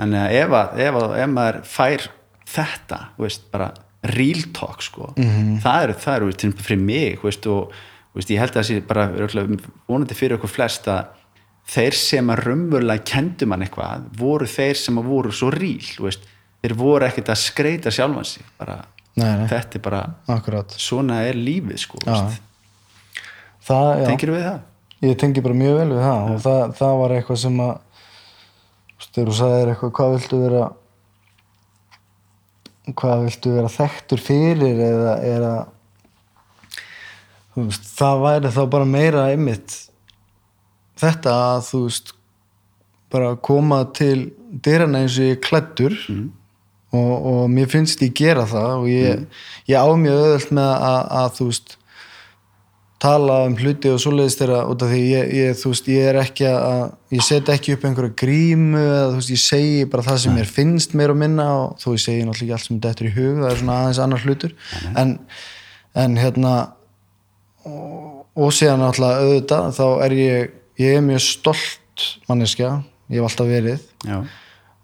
Þannig að ef, að, ef, að, ef maður fær þetta, þú veist, bara real talk, sko Mhm. það eru, það eru, til dæmis fyrir mig, þú veist og þú veist, ég held að það sé bara vonandi fyrir okkur flest að þeir sem að raunverulega kendu mann eitthvað voru þeir sem að voru svo real, þú veist, þeir voru ekkert að skreita sjálfan sig, bara Nei, nei. þetta er bara, akkurat. svona er lífið, sko, tengir við það? ég tengi bara mjög vel við það og það, það var eitthvað sem að þegar þú sagðir eitthvað hvað viltu vera hvað viltu vera þekktur fyrir eða, eða þú veist, það væri þá bara meira einmitt þetta að þú veist bara koma til dyrana eins og ég er klæddur og, og mér finnst ég gera það og ég, ég á mjög öðvöld með að, að þú veist tala um hluti og svoleiðist þeirra út af því ég, ég, þú veist, ég er ekki að ég set ekki upp einhverja grímu eða þú veist, ég segi bara það sem mér finnst meir og minna og þó ég segi náttúrulega ekki allt sem þetta er í hug, það er svona aðeins annar hlutur. En, en hérna og, og síðan náttúrulega auðvitað þá er ég ég er mjög stolt manneskja ég hef alltaf verið. Já,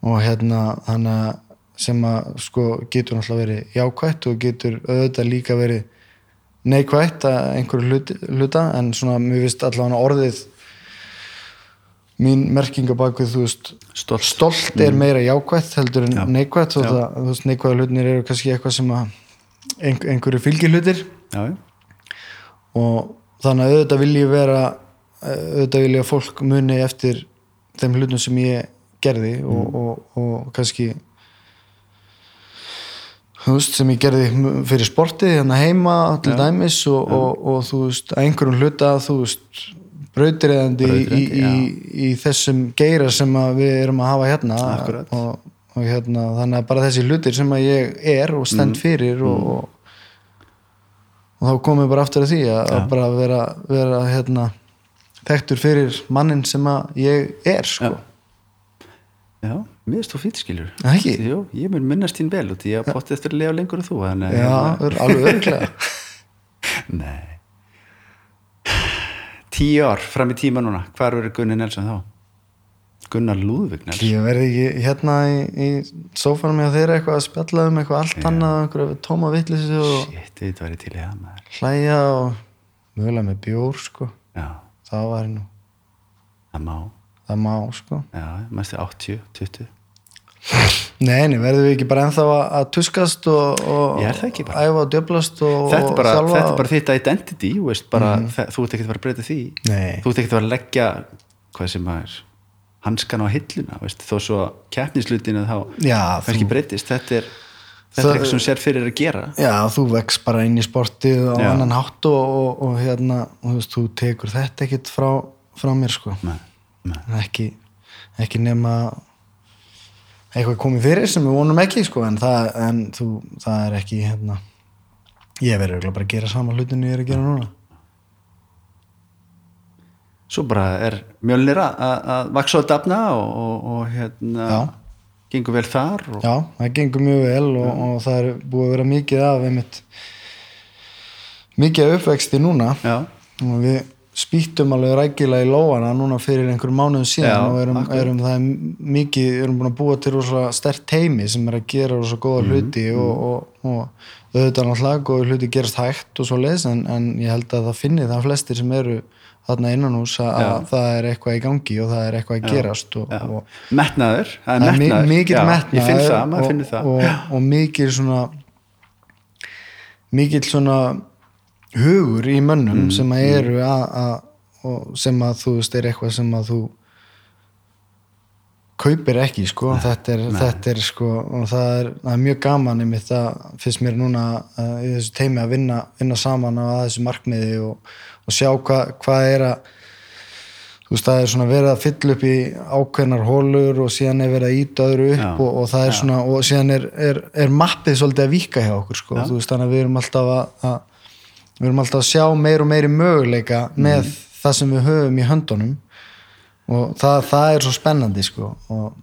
og hérna þannig að sem að sko getur náttúrulega verið jákvætt og getur auðvitað líka verið neikvætt að einhverju hluti, hluta en svona mér finnst allavega orðið mín merkinga bak við þú veist stolt. stolt er meira jákvætt heldur en Já. og það, þú veist neikvæða hlutinir eru kannski eitthvað sem að ein, einhverju fylgir hlutir. Já, og þannig að auðvitað vil ég vera auðvitað vil ég að fólk muni eftir þeim hlutum sem ég gerði og, og, og kannski þú veist sem ég gerði fyrir sportið hérna heima til dæmis og, og, og þú veist að einhverjum hluta þú veist brautriðandi í, í, í, þessum geira sem við erum að hafa hérna. Og, og hérna þannig að bara þessi hlutir sem að ég er og Mm. stend fyrir og, og þá komum við bara aftur að því að, að bara vera, vera hérna, þekktur fyrir mannin sem að ég er sko. Já. Mér finnst þú fýtt skilur Það ekki? Jú, ég mun minnast þín vel út í að potti eftir að lifa lengur en þú að- Já, ör- alveg örglega Nei. Tíu ár fram í tíma núna Hvar verður Gunni Nelson þá? Gunnar Lúðvík Nelson. Ég verði ekki hérna í, í sófanum hjá þeirra eitthvað að spjalla um eitthvað allt annað einhverja tóma og Shit, væri til í það maður. hlæja og mögulega með bjór sko. Já, það var nú, það má það má sko. Já, mæstu 80, 20 Nei, nei, verðum við ekki bara ennþá að, tuskast og, og er æfa og djöblast og, Þetta er bara, þetta er bara þitt identity veist, bara, þe- þú ert ekki að fara að breyta því Nei. þú ert ekki að fara að leggja hvað sem að er hanskan á hilluna veist, þó svo keppnislutinu þá kannski breytist þetta er, þetta er eitthvað sem sér fyrir að gera Já, þú vex bara inn í sportið á Já. annan hátt og, og, og hérna, og þú veist, þú tekur þetta ekkit frá, frá mér, sko. Nei. Ekki, ekki nema eitthvað komið fyrir sem við vonum ekki, sko, en það, en þú, það er ekki, hérna, ég verður bara að gera sama hlutinu ég er að gera núna. svo bara er mjölnir að, vaksa og dafna og, og, og hérna Já. gengur vel þar og, Já, það gengur mjög vel og, og það er búið að vera mikið af einmitt, mikið uppvexti núna já, og við spýttum alveg rækilega í lóana núna fyrir einhverjum mánuðum síðan Já, og erum, erum það mikið, erum búin að búa til stert teimi sem er að gera rosa góða Mhm, hluti og, og, og auðvitað náttúrulega góða hluti gerast hægt og svo leis en, en ég held að það finni það flestir sem eru þarna innan hús að, að það er eitthvað í gangi og það er eitthvað að gerast og, metnaður það er metnaður. mikill Já, metnaður ég finn það, maður og, finnur það. og, og mikill svona mikill svona hugur í mönnum Mm, sem að eru að, að og sem að þú veist er eitthvað sem að þú kaupir ekki sko. Þetta, er, þetta er sko og það er, það er mjög gaman einmitt það finnst mér núna uh, í þessu teimi að vinna, vinna saman á þessu markmiði og, og sjá hvað hva er að þú veist það er svona verið að fylla upp í ákveðnar hólur og síðan er verið að íta öðru upp Já, og, og það er já. svona og síðan er, er, er mappið svolítið að vika hjá okkur sko, þú veist þannig að við erum alltaf að, að við erum alltaf að sjá meir og meiri möguleika með Mm. það sem við höfum í höndunum og það, það er svo spennandi sko og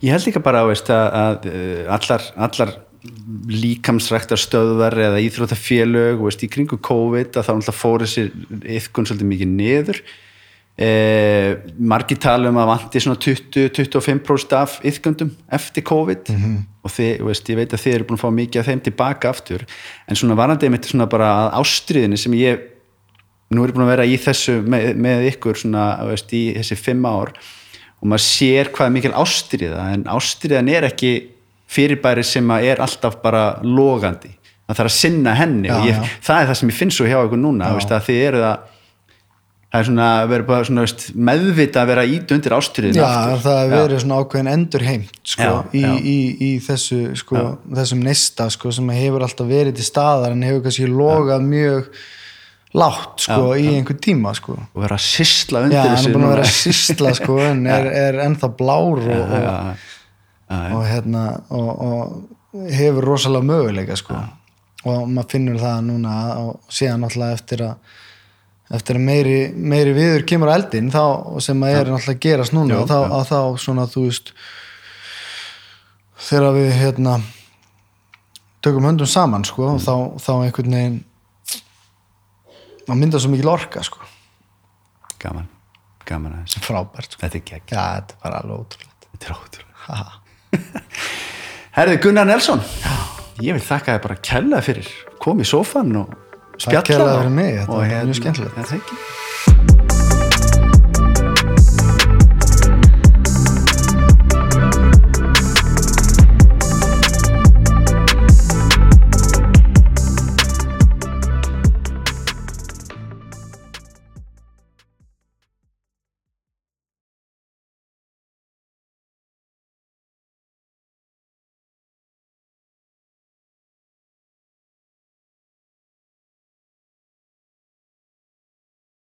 Ég held líka bara veist, að, að uh, allar, allar líkamsræktar stöðvar eða íþróttafélög veist, í kringu COVID að náttúrulega fóru sér yfkun svolítið mikið niður eh, margir tala um að vanti svona 20-25% af yfkundum eftir COVID. Og þið, veist, ég veit að þið eru búin að fá mikið af þeim tilbaka aftur. En svona varandi einmitt svona bara ástriðinni sem ég nú er búin að vera í þessu með, með ykkur svona, veist, í þessi fimm ár. Og maður sér hvað er mikil ástriða en ástriðan er ekki fyrirbæri sem er alltaf bara logandi, það þarf að sinna henni Já, og ég, það er það sem ég finn svo hjá ykkur núna veist, að þið eru það það er svona, vera bara svona veist, meðvita að vera ít undir ástriðin Já, það er verið svona ákveðin endur heimt sko, Já, í, já. í, í þessu sko, þessum neista sko, sem hefur alltaf verið til staðar en hefur kannski logað mjög látt sko í einhver tíma sko. Og vera að sysla já, undir hann þessu er búin að vera að sýsla sko en er, er ennþá blár og, og, já, já, og hérna og, og hefur rosalega möguleika sko. Og maður finnur það núna og síðan náttúrulega eftir að eftir að meiri, meiri viður kemur á eldin þá, sem að er náttúrulega að gerast núna Jú, þá, já. að þá svona þú veist þegar við hérna tökum höndum saman sko Mm. þá, þá einhvern veginn þá myndar svo mikil orka sko. Gaman, gaman að þessu frábært sko. þetta er gegn, já, þetta bara alveg ótrúlega þetta er ótrúlega. Herði Gunnar Nelson. Ég vil þakka þér bara kella fyrir. Kom í sófan og spjalla og- mig, þetta og var hérna- mjög skemmtilegt. Það.